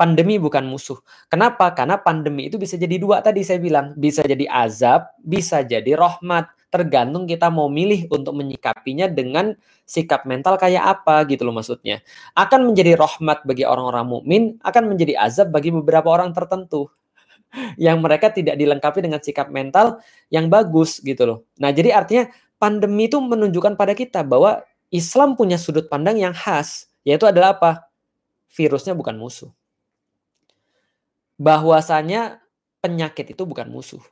pandemi bukan musuh. Kenapa? Karena pandemi itu bisa jadi dua tadi saya bilang. Bisa jadi azab, bisa jadi rahmat. Tergantung kita mau milih untuk menyikapinya dengan sikap mental kayak apa gitu loh maksudnya. Akan menjadi rahmat bagi orang-orang mukmin, akan menjadi azab bagi beberapa orang tertentu. yang mereka tidak dilengkapi dengan sikap mental yang bagus gitu loh. Nah, jadi artinya pandemi itu menunjukkan pada kita bahwa Islam punya sudut pandang yang khas, yaitu adalah apa? Virusnya bukan musuh. Bahwasanya penyakit itu bukan musuh.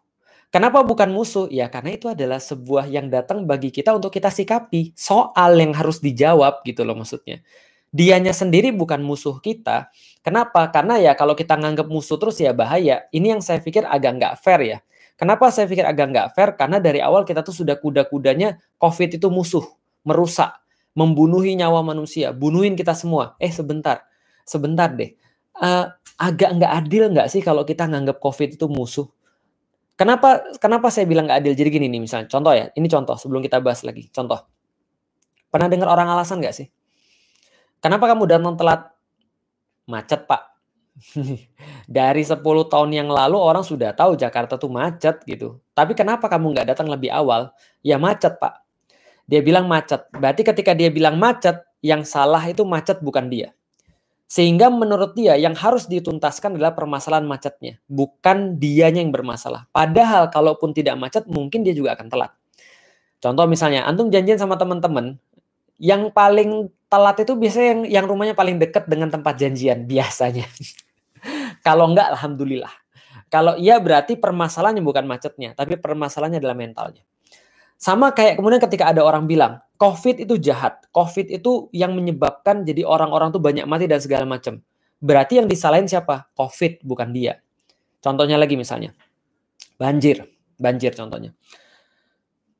Kenapa bukan musuh? Ya karena itu adalah sebuah yang datang bagi kita untuk kita sikapi. Soal yang harus dijawab gitu loh maksudnya. Dianya sendiri bukan musuh kita. Kenapa? Karena ya kalau kita nganggap musuh terus ya bahaya. Ini yang saya pikir agak nggak fair ya. Kenapa saya pikir agak nggak fair? Karena dari awal kita tuh sudah kuda-kudanya COVID itu musuh, merusak, membunuhi nyawa manusia, bunuhin kita semua. Eh sebentar, sebentar deh. Uh, agak nggak adil nggak sih kalau kita nganggap COVID itu musuh? Kenapa kenapa saya bilang nggak adil? Jadi gini nih misalnya, contoh ya, ini contoh sebelum kita bahas lagi. Contoh, pernah dengar orang alasan nggak sih? Kenapa kamu datang telat? Macet pak. Dari 10 tahun yang lalu orang sudah tahu Jakarta tuh macet gitu. Tapi kenapa kamu nggak datang lebih awal? Ya macet pak. Dia bilang macet. Berarti ketika dia bilang macet, yang salah itu macet bukan dia. Sehingga menurut dia yang harus dituntaskan adalah permasalahan macetnya, bukan dianya yang bermasalah. Padahal kalaupun tidak macet, mungkin dia juga akan telat. Contoh misalnya, antum janjian sama teman-teman, yang paling telat itu biasanya yang, yang rumahnya paling dekat dengan tempat janjian biasanya. Kalau enggak, alhamdulillah. Kalau iya berarti permasalahannya bukan macetnya, tapi permasalahannya adalah mentalnya. Sama kayak kemudian ketika ada orang bilang, COVID itu jahat. COVID itu yang menyebabkan jadi orang-orang tuh banyak mati dan segala macam. Berarti yang disalahin siapa? COVID, bukan dia. Contohnya lagi misalnya. Banjir. Banjir contohnya.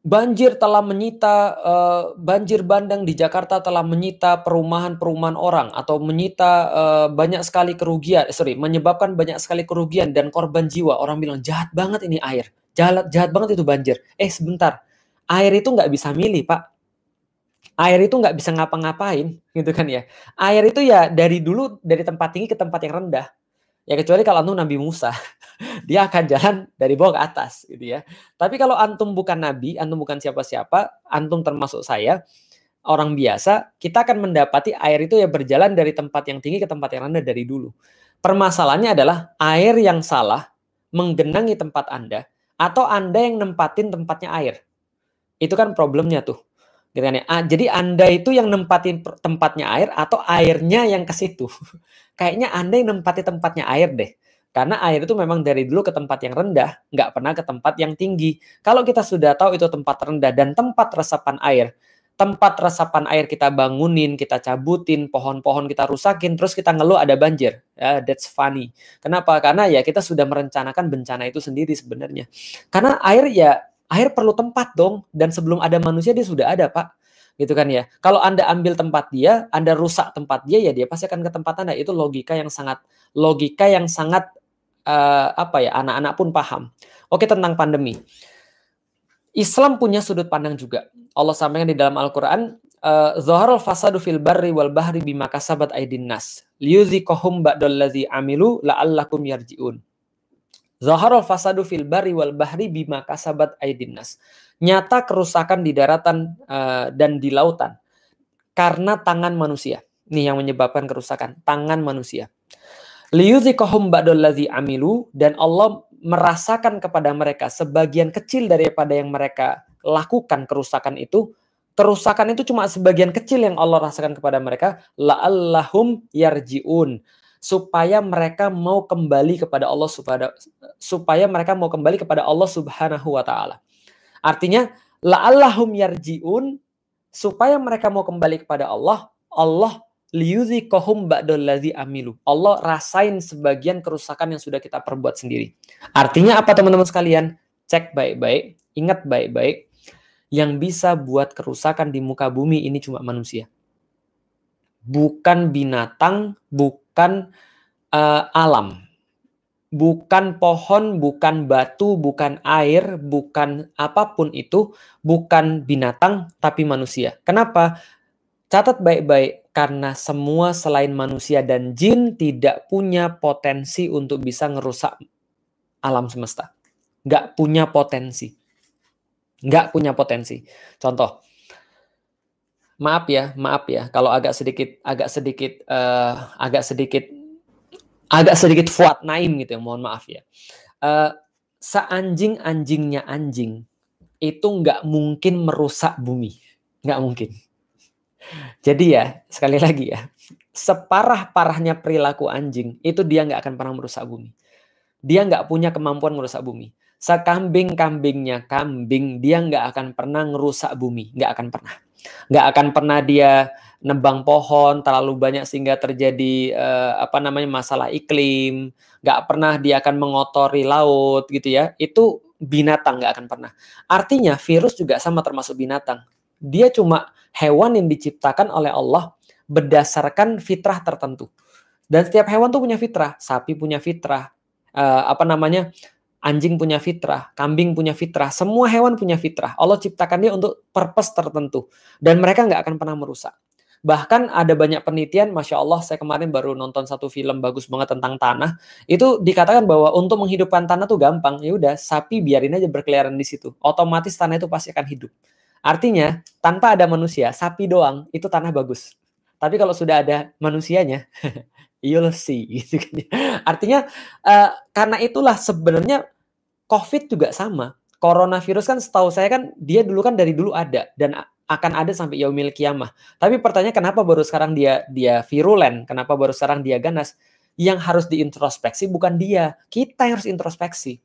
Banjir telah menyita, uh, banjir bandang di Jakarta telah menyita perumahan-perumahan orang atau menyita uh, banyak sekali kerugian, sorry, menyebabkan banyak sekali kerugian dan korban jiwa. Orang bilang jahat banget ini air, jahat, jahat banget itu banjir. Eh sebentar, air itu nggak bisa milih pak. Air itu nggak bisa ngapa-ngapain gitu kan ya. Air itu ya dari dulu dari tempat tinggi ke tempat yang rendah. Ya kecuali kalau antum Nabi Musa dia akan jalan dari bawah ke atas gitu ya. Tapi kalau antum bukan nabi antum bukan siapa-siapa antum termasuk saya orang biasa kita akan mendapati air itu ya berjalan dari tempat yang tinggi ke tempat yang rendah dari dulu. Permasalahannya adalah air yang salah menggenangi tempat anda atau anda yang nempatin tempatnya air itu kan problemnya tuh. Gitu kan ya. Jadi Anda itu yang nempatin tempatnya air atau airnya yang ke situ. Kayaknya Anda yang nempati tempatnya air deh. Karena air itu memang dari dulu ke tempat yang rendah, nggak pernah ke tempat yang tinggi. Kalau kita sudah tahu itu tempat rendah dan tempat resapan air, tempat resapan air kita bangunin, kita cabutin, pohon-pohon kita rusakin, terus kita ngeluh ada banjir. Ya, that's funny. Kenapa? Karena ya kita sudah merencanakan bencana itu sendiri sebenarnya. Karena air ya air perlu tempat dong dan sebelum ada manusia dia sudah ada pak. Gitu kan ya. Kalau anda ambil tempat dia anda rusak tempat dia ya dia pasti akan ke tempat anda. Itu logika yang sangat logika yang sangat uh, apa ya anak-anak pun paham. Oke tentang pandemi. Islam punya sudut pandang juga. Allah sampaikan di dalam Al-Quran eh, Zaharul fasadu fil barri wal bahri bima kasabat aidin nas. Liyuzikohum amilu la'allakum yarji'un Zaharul fasadu fil bari wal bahri bima kasabat aidinnas. Nyata kerusakan di daratan uh, dan di lautan karena tangan manusia. Ini yang menyebabkan kerusakan, tangan manusia. Liyuzikohum ba'dallazi amilu dan Allah merasakan kepada mereka sebagian kecil daripada yang mereka lakukan kerusakan itu kerusakan itu cuma sebagian kecil yang Allah rasakan kepada mereka la'allahum yarjiun supaya mereka mau kembali kepada Allah supaya mereka mau kembali kepada Allah Subhanahu wa taala. Artinya la'allahum yarjiun supaya mereka mau kembali kepada Allah, Allah liyuzikohum ba'dallazi amilu. Allah rasain sebagian kerusakan yang sudah kita perbuat sendiri. Artinya apa teman-teman sekalian? Cek baik-baik, ingat baik-baik. Yang bisa buat kerusakan di muka bumi ini cuma manusia. Bukan binatang, bukan bukan uh, alam, bukan pohon, bukan batu, bukan air, bukan apa pun itu, bukan binatang, tapi manusia. Kenapa? Catat baik-baik, karena semua selain manusia dan jin tidak punya potensi untuk bisa ngerusak alam semesta. Nggak punya potensi. Nggak punya potensi. Contoh, maaf ya, maaf ya kalau agak sedikit agak sedikit uh, agak sedikit agak sedikit fuat naim gitu ya, mohon maaf ya. uh, seanjing-anjingnya anjing itu nggak mungkin merusak bumi, nggak mungkin. Jadi ya sekali lagi ya, separah-parahnya perilaku anjing itu dia nggak akan pernah merusak bumi. Dia nggak punya kemampuan merusak bumi. Sekambing-kambingnya kambing dia nggak akan pernah merusak bumi, nggak akan pernah. Nggak akan pernah dia nebang pohon terlalu banyak sehingga terjadi uh, apa namanya masalah iklim, nggak pernah dia akan mengotori laut gitu ya. Itu binatang nggak akan pernah. Artinya virus juga sama termasuk binatang. Dia cuma hewan yang diciptakan oleh Allah berdasarkan fitrah tertentu. Dan setiap hewan tuh punya fitrah. Sapi punya fitrah. Uh, apa namanya? Anjing punya fitrah, kambing punya fitrah, semua hewan punya fitrah. Allah ciptakan dia untuk purpose tertentu. Dan mereka nggak akan pernah merusak. Bahkan ada banyak penelitian, Masya Allah, saya kemarin baru nonton satu film bagus banget tentang tanah. Itu dikatakan bahwa untuk menghidupkan tanah tuh gampang. Ya udah, sapi biarin aja berkeliaran di situ. Otomatis tanah itu pasti akan hidup. Artinya, tanpa ada manusia, sapi doang, itu tanah bagus. Tapi kalau sudah ada manusianya, you'll see. Gitu kan. Artinya, uh, karena itulah sebenarnya COVID juga sama. Coronavirus kan setahu saya kan dia dulu kan dari dulu ada dan akan ada sampai yaumil kiamah. Tapi pertanyaan kenapa baru sekarang dia dia virulen? Kenapa baru sekarang dia ganas? Yang harus diintrospeksi bukan dia, kita yang harus introspeksi.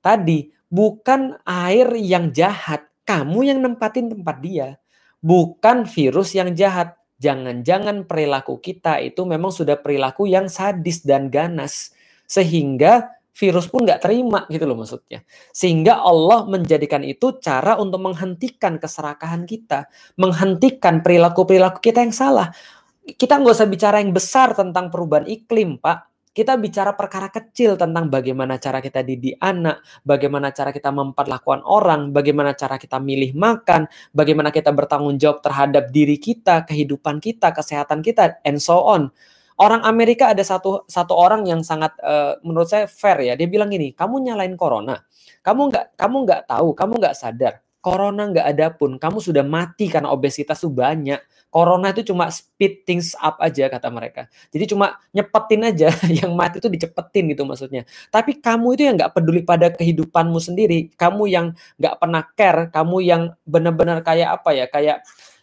Tadi bukan air yang jahat, kamu yang nempatin tempat dia. Bukan virus yang jahat. Jangan-jangan perilaku kita itu memang sudah perilaku yang sadis dan ganas. Sehingga virus pun nggak terima gitu loh maksudnya. Sehingga Allah menjadikan itu cara untuk menghentikan keserakahan kita, menghentikan perilaku-perilaku kita yang salah. Kita nggak usah bicara yang besar tentang perubahan iklim, Pak. Kita bicara perkara kecil tentang bagaimana cara kita didik anak, bagaimana cara kita memperlakukan orang, bagaimana cara kita milih makan, bagaimana kita bertanggung jawab terhadap diri kita, kehidupan kita, kesehatan kita, and so on. Orang Amerika ada satu satu orang yang sangat uh, menurut saya fair ya. Dia bilang gini, kamu nyalain corona, kamu nggak kamu nggak tahu, kamu nggak sadar, corona nggak ada pun, kamu sudah mati karena obesitas tuh banyak. Corona itu cuma speed things up aja kata mereka. Jadi cuma nyepetin aja, yang mati itu dicepetin gitu maksudnya. Tapi kamu itu yang nggak peduli pada kehidupanmu sendiri, kamu yang nggak pernah care, kamu yang benar-benar kayak apa ya, kayak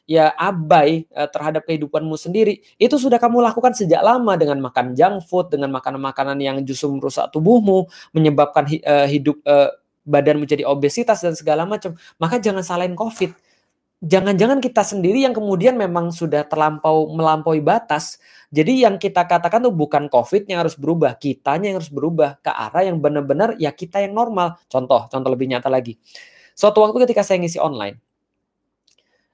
ya abai uh, terhadap kehidupanmu sendiri, itu sudah kamu lakukan sejak lama dengan makan junk food, dengan makanan-makanan yang justru merusak tubuhmu, menyebabkan uh, hidup uh, badan menjadi obesitas dan segala macam. Maka jangan salahin COVID. Jangan-jangan kita sendiri yang kemudian memang sudah terlampau melampaui batas. Jadi yang kita katakan tuh bukan COVID yang harus berubah, kitanya yang harus berubah ke arah yang benar-benar ya kita yang normal. Contoh, contoh lebih nyata lagi. Suatu waktu ketika saya ngisi online,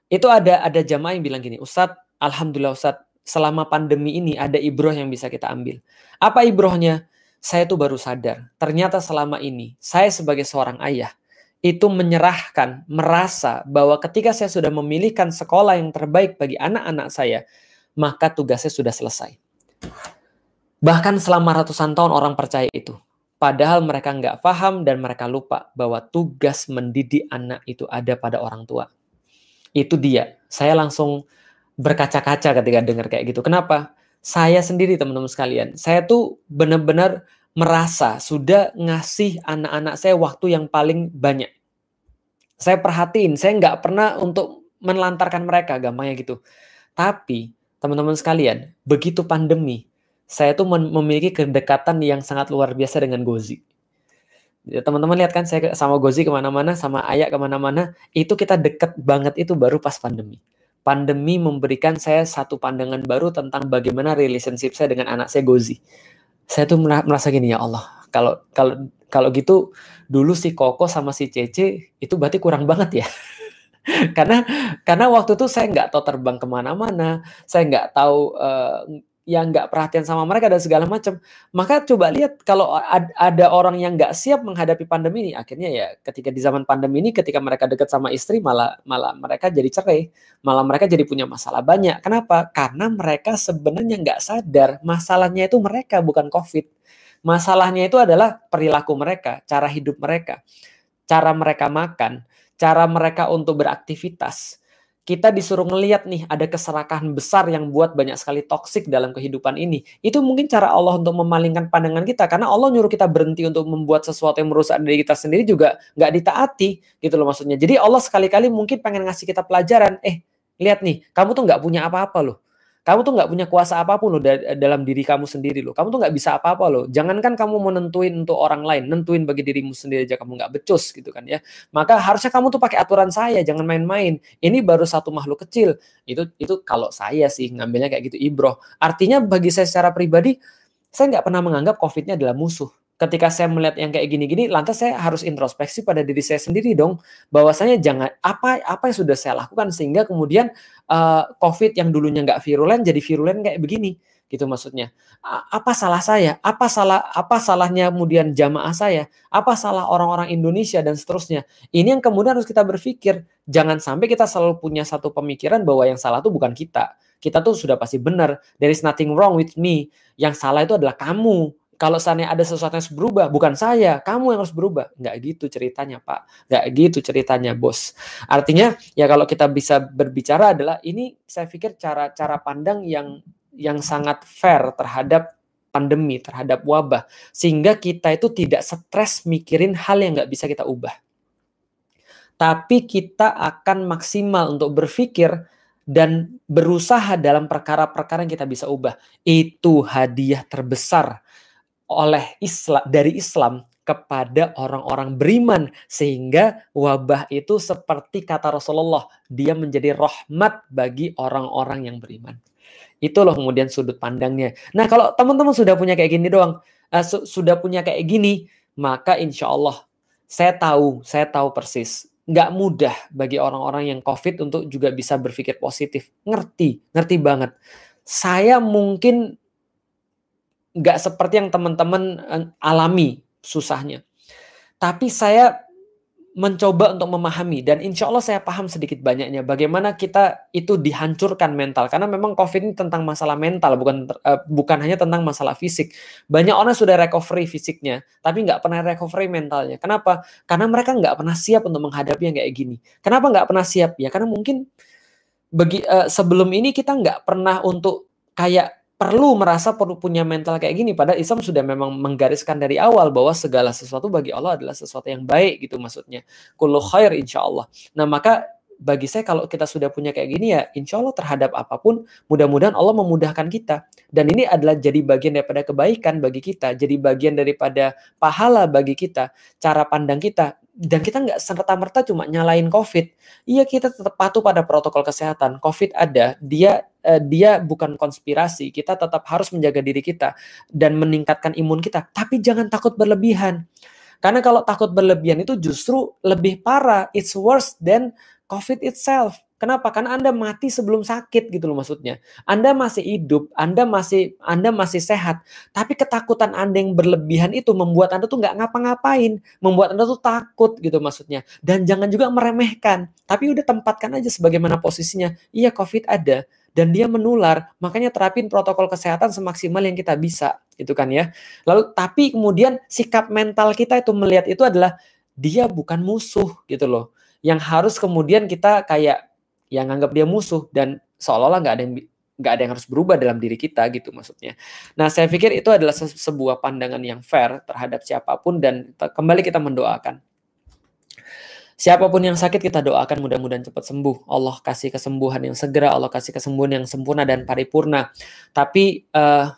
itu ada ada jamaah yang bilang gini, Ustadz, Alhamdulillah Ustadz, selama pandemi ini ada ibroh yang bisa kita ambil. Apa ibrohnya? Saya tuh baru sadar, ternyata selama ini saya sebagai seorang ayah itu menyerahkan, merasa bahwa ketika saya sudah memilihkan sekolah yang terbaik bagi anak-anak saya, maka tugasnya sudah selesai. Bahkan selama ratusan tahun orang percaya itu. Padahal mereka nggak paham dan mereka lupa bahwa tugas mendidik anak itu ada pada orang tua itu dia. Saya langsung berkaca-kaca ketika dengar kayak gitu. Kenapa? Saya sendiri teman-teman sekalian, saya tuh benar-benar merasa sudah ngasih anak-anak saya waktu yang paling banyak. Saya perhatiin, saya nggak pernah untuk menelantarkan mereka, gampangnya gitu. Tapi teman-teman sekalian, begitu pandemi, saya tuh memiliki kedekatan yang sangat luar biasa dengan Gozi. Ya, teman-teman lihat kan saya sama Gozi ke mana-mana, sama Ayah ke mana-mana, itu kita deket banget itu baru pas pandemi. Pandemi memberikan saya satu pandangan baru tentang bagaimana relationship saya dengan anak saya Gozi. Saya tuh merasa gini ya Allah, kalau kalau kalau gitu dulu si Koko sama si Cece itu berarti kurang banget ya. karena karena waktu itu saya nggak tahu terbang ke mana-mana, saya nggak tahu uh, yang nggak perhatian sama mereka dan segala macam. Maka coba lihat kalau ada orang yang nggak siap menghadapi pandemi ini, akhirnya ya ketika di zaman pandemi ini, ketika mereka dekat sama istri malah malah mereka jadi cerai, malah mereka jadi punya masalah banyak. Kenapa? Karena mereka sebenarnya nggak sadar masalahnya itu mereka bukan COVID. Masalahnya itu adalah perilaku mereka, cara hidup mereka, cara mereka makan, cara mereka untuk beraktivitas kita disuruh ngeliat nih ada keserakahan besar yang buat banyak sekali toksik dalam kehidupan ini. Itu mungkin cara Allah untuk memalingkan pandangan kita karena Allah nyuruh kita berhenti untuk membuat sesuatu yang merusak diri kita sendiri juga nggak ditaati gitu loh maksudnya. Jadi Allah sekali-kali mungkin pengen ngasih kita pelajaran, eh lihat nih, kamu tuh nggak punya apa-apa loh. Kamu tuh nggak punya kuasa apa pun loh dalam diri kamu sendiri loh. Kamu tuh nggak bisa apa-apa loh. Jangankan kamu mau nentuin untuk orang lain, nentuin bagi dirimu sendiri aja kamu nggak becus gitu kan ya. Maka harusnya kamu tuh pakai aturan saya, jangan main-main. Ini baru satu makhluk kecil. Itu itu kalau saya sih ngambilnya kayak gitu ibroh. Artinya bagi saya secara pribadi, saya nggak pernah menganggap COVID-nya adalah musuh ketika saya melihat yang kayak gini-gini, lantas saya harus introspeksi pada diri saya sendiri dong, bahwasanya jangan apa apa yang sudah saya lakukan sehingga kemudian uh, COVID yang dulunya nggak virulen jadi virulen kayak begini, gitu maksudnya. Apa salah saya? Apa salah apa salahnya kemudian jamaah saya? Apa salah orang-orang Indonesia dan seterusnya? Ini yang kemudian harus kita berpikir, jangan sampai kita selalu punya satu pemikiran bahwa yang salah itu bukan kita. Kita tuh sudah pasti benar. There is nothing wrong with me. Yang salah itu adalah kamu kalau seandainya ada sesuatu yang berubah, bukan saya, kamu yang harus berubah. Nggak gitu ceritanya, Pak. Nggak gitu ceritanya, Bos. Artinya, ya kalau kita bisa berbicara adalah ini saya pikir cara-cara pandang yang yang sangat fair terhadap pandemi, terhadap wabah. Sehingga kita itu tidak stres mikirin hal yang nggak bisa kita ubah. Tapi kita akan maksimal untuk berpikir dan berusaha dalam perkara-perkara yang kita bisa ubah. Itu hadiah terbesar oleh Islam dari Islam kepada orang-orang beriman sehingga wabah itu seperti kata Rasulullah dia menjadi rahmat bagi orang-orang yang beriman. Itu loh kemudian sudut pandangnya. Nah kalau teman-teman sudah punya kayak gini doang, uh, su sudah punya kayak gini, maka insya Allah saya tahu, saya tahu persis nggak mudah bagi orang-orang yang COVID untuk juga bisa berpikir positif. Ngerti, ngerti banget. Saya mungkin nggak seperti yang teman-teman eh, alami susahnya. Tapi saya mencoba untuk memahami dan insya Allah saya paham sedikit banyaknya bagaimana kita itu dihancurkan mental. Karena memang COVID ini tentang masalah mental bukan uh, bukan hanya tentang masalah fisik. Banyak orang sudah recovery fisiknya tapi nggak pernah recovery mentalnya. Kenapa? Karena mereka nggak pernah siap untuk menghadapi yang kayak gini. Kenapa nggak pernah siap? Ya karena mungkin bagi uh, sebelum ini kita nggak pernah untuk kayak perlu merasa perlu punya mental kayak gini. Padahal Islam sudah memang menggariskan dari awal bahwa segala sesuatu bagi Allah adalah sesuatu yang baik gitu maksudnya. Kullu khair insya Allah. Nah maka bagi saya kalau kita sudah punya kayak gini ya insya Allah terhadap apa pun mudah-mudahan Allah memudahkan kita. Dan ini adalah jadi bagian daripada kebaikan bagi kita jadi bagian daripada pahala bagi kita cara pandang kita dan kita nggak serta-merta cuma nyalain COVID. Iya kita tetap patuh pada protokol kesehatan. COVID ada, dia uh, dia bukan konspirasi. Kita tetap harus menjaga diri kita dan meningkatkan imun kita. Tapi jangan takut berlebihan. Karena kalau takut berlebihan itu justru lebih parah. It's worse than COVID itself. Kenapa? Karena Anda mati sebelum sakit gitu loh maksudnya. Anda masih hidup, Anda masih Anda masih sehat, tapi ketakutan Anda yang berlebihan itu membuat Anda tuh nggak ngapa-ngapain, membuat Anda tuh takut gitu maksudnya. Dan jangan juga meremehkan, tapi udah tempatkan aja sebagaimana posisinya. Iya COVID ada dan dia menular, makanya terapin protokol kesehatan semaksimal yang kita bisa, gitu kan ya. Lalu tapi kemudian sikap mental kita itu melihat itu adalah dia bukan musuh gitu loh. Yang harus kemudian kita kayak yang anggap dia musuh dan seolah-olah nggak ada yang nggak ada yang harus berubah dalam diri kita gitu maksudnya. Nah saya pikir itu adalah se sebuah pandangan yang fair terhadap siapa pun dan kembali kita mendoakan. Siapa pun yang sakit kita doakan mudah-mudahan cepat sembuh. Allah kasih kesembuhan yang segera, Allah kasih kesembuhan yang sempurna dan paripurna. Tapi uh,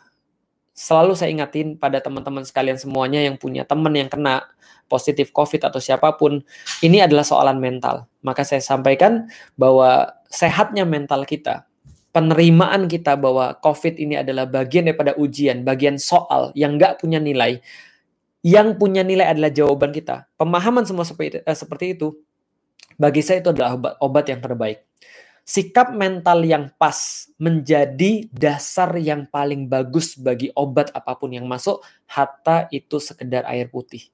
selalu saya ingatin pada teman-teman sekalian semuanya yang punya teman yang kena positif COVID atau siapa pun, ini adalah soalan mental. Maka saya sampaikan bahwa sehatnya mental kita, penerimaan kita bahwa COVID ini adalah bagian daripada ujian, bagian soal yang nggak punya nilai, yang punya nilai adalah jawaban kita. Pemahaman semua seperti, eh, itu, bagi saya itu adalah obat yang terbaik. Sikap mental yang pas menjadi dasar yang paling bagus bagi obat apa pun yang masuk, hatta itu sekedar air putih.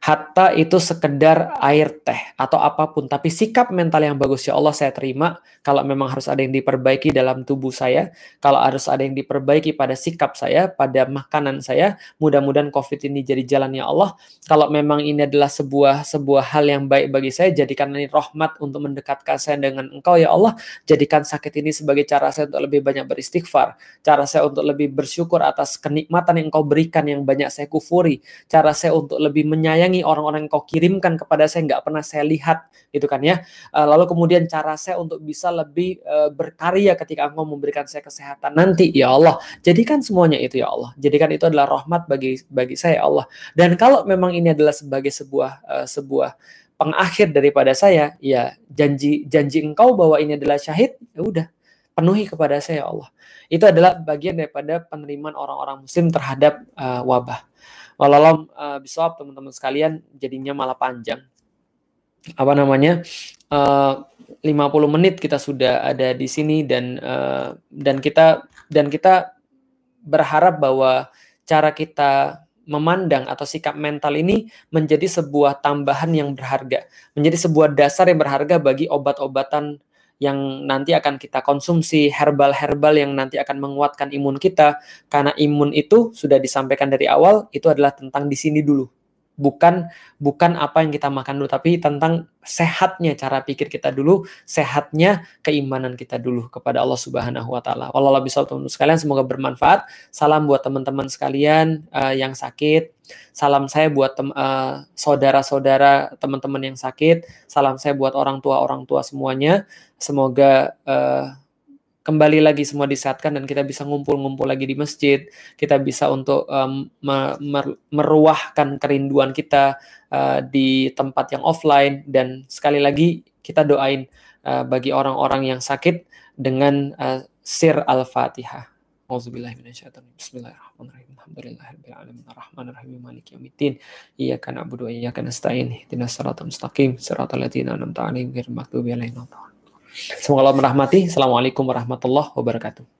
Hatta itu sekedar air teh atau apa pun. Tapi sikap mental yang bagus ya Allah saya terima kalau memang harus ada yang diperbaiki dalam tubuh saya. Kalau harus ada yang diperbaiki pada sikap saya pada makanan saya mudah-mudahan covid ini jadi jalannya Allah. Kalau memang ini adalah sebuah sebuah hal yang baik bagi saya jadikan ini rahmat untuk mendekatkan saya dengan engkau ya Allah. Jadikan sakit ini sebagai cara saya untuk lebih banyak beristighfar cara saya untuk lebih bersyukur atas kenikmatan yang engkau berikan yang banyak saya kufuri cara saya untuk lebih menyayangi menyayangi orang-orang yang kau kirimkan kepada saya nggak pernah saya lihat gitu kan ya. Uh, lalu kemudian cara saya untuk bisa lebih uh, berkarya ketika engkau memberikan saya kesehatan nanti ya Allah. Jadikan semuanya itu ya Allah. Jadikan itu adalah rahmat bagi bagi saya ya Allah. Dan kalau memang ini adalah sebagai sebuah uh, sebuah pengakhir daripada saya ya janji janji engkau bahwa ini adalah syahid ya udah penuhi kepada saya ya Allah itu adalah bagian daripada penerimaan orang-orang muslim terhadap uh, wabah Walau uh, bisa teman-teman sekalian jadinya malah panjang. Apa namanya? Uh, 50 menit kita sudah ada di sini dan uh, dan kita dan kita berharap bahwa cara kita memandang atau sikap mental ini menjadi sebuah tambahan yang berharga, menjadi sebuah dasar yang berharga bagi obat-obatan yang nanti akan kita konsumsi, herbal-herbal yang nanti akan menguatkan imun kita. Karena imun itu sudah disampaikan dari awal, itu adalah tentang di sini dulu bukan bukan apa yang kita makan dulu tapi tentang sehatnya cara pikir kita dulu sehatnya keimanan kita dulu kepada Allah Subhanahu wa taala. Wallahu bisa teman-teman sekalian semoga bermanfaat. Salam buat teman-teman sekalian uh, yang sakit. Salam saya buat tem uh, saudara-saudara teman-teman yang sakit. Salam saya buat orang tua orang tua semuanya. Semoga uh, kembali lagi semua disehatkan dan kita bisa ngumpul-ngumpul lagi di masjid, kita bisa untuk um, mer meruahkan kerinduan kita uh, di tempat yang offline dan sekali lagi kita doain uh, bagi orang-orang yang sakit dengan uh, sir al-fatihah. Bismillahirrahmanirrahim. Alhamdulillahirabbil alamin arrahmanirrahim maliki yaumiddin. Iyyaka na'budu wa iyyaka nasta'in. Ihdinas siratal mustaqim, siratal ladzina an'amta 'alaihim ghairil maghdubi 'alaihim Semoga Allah merahmati. Assalamualaikum warahmatullahi wabarakatuh.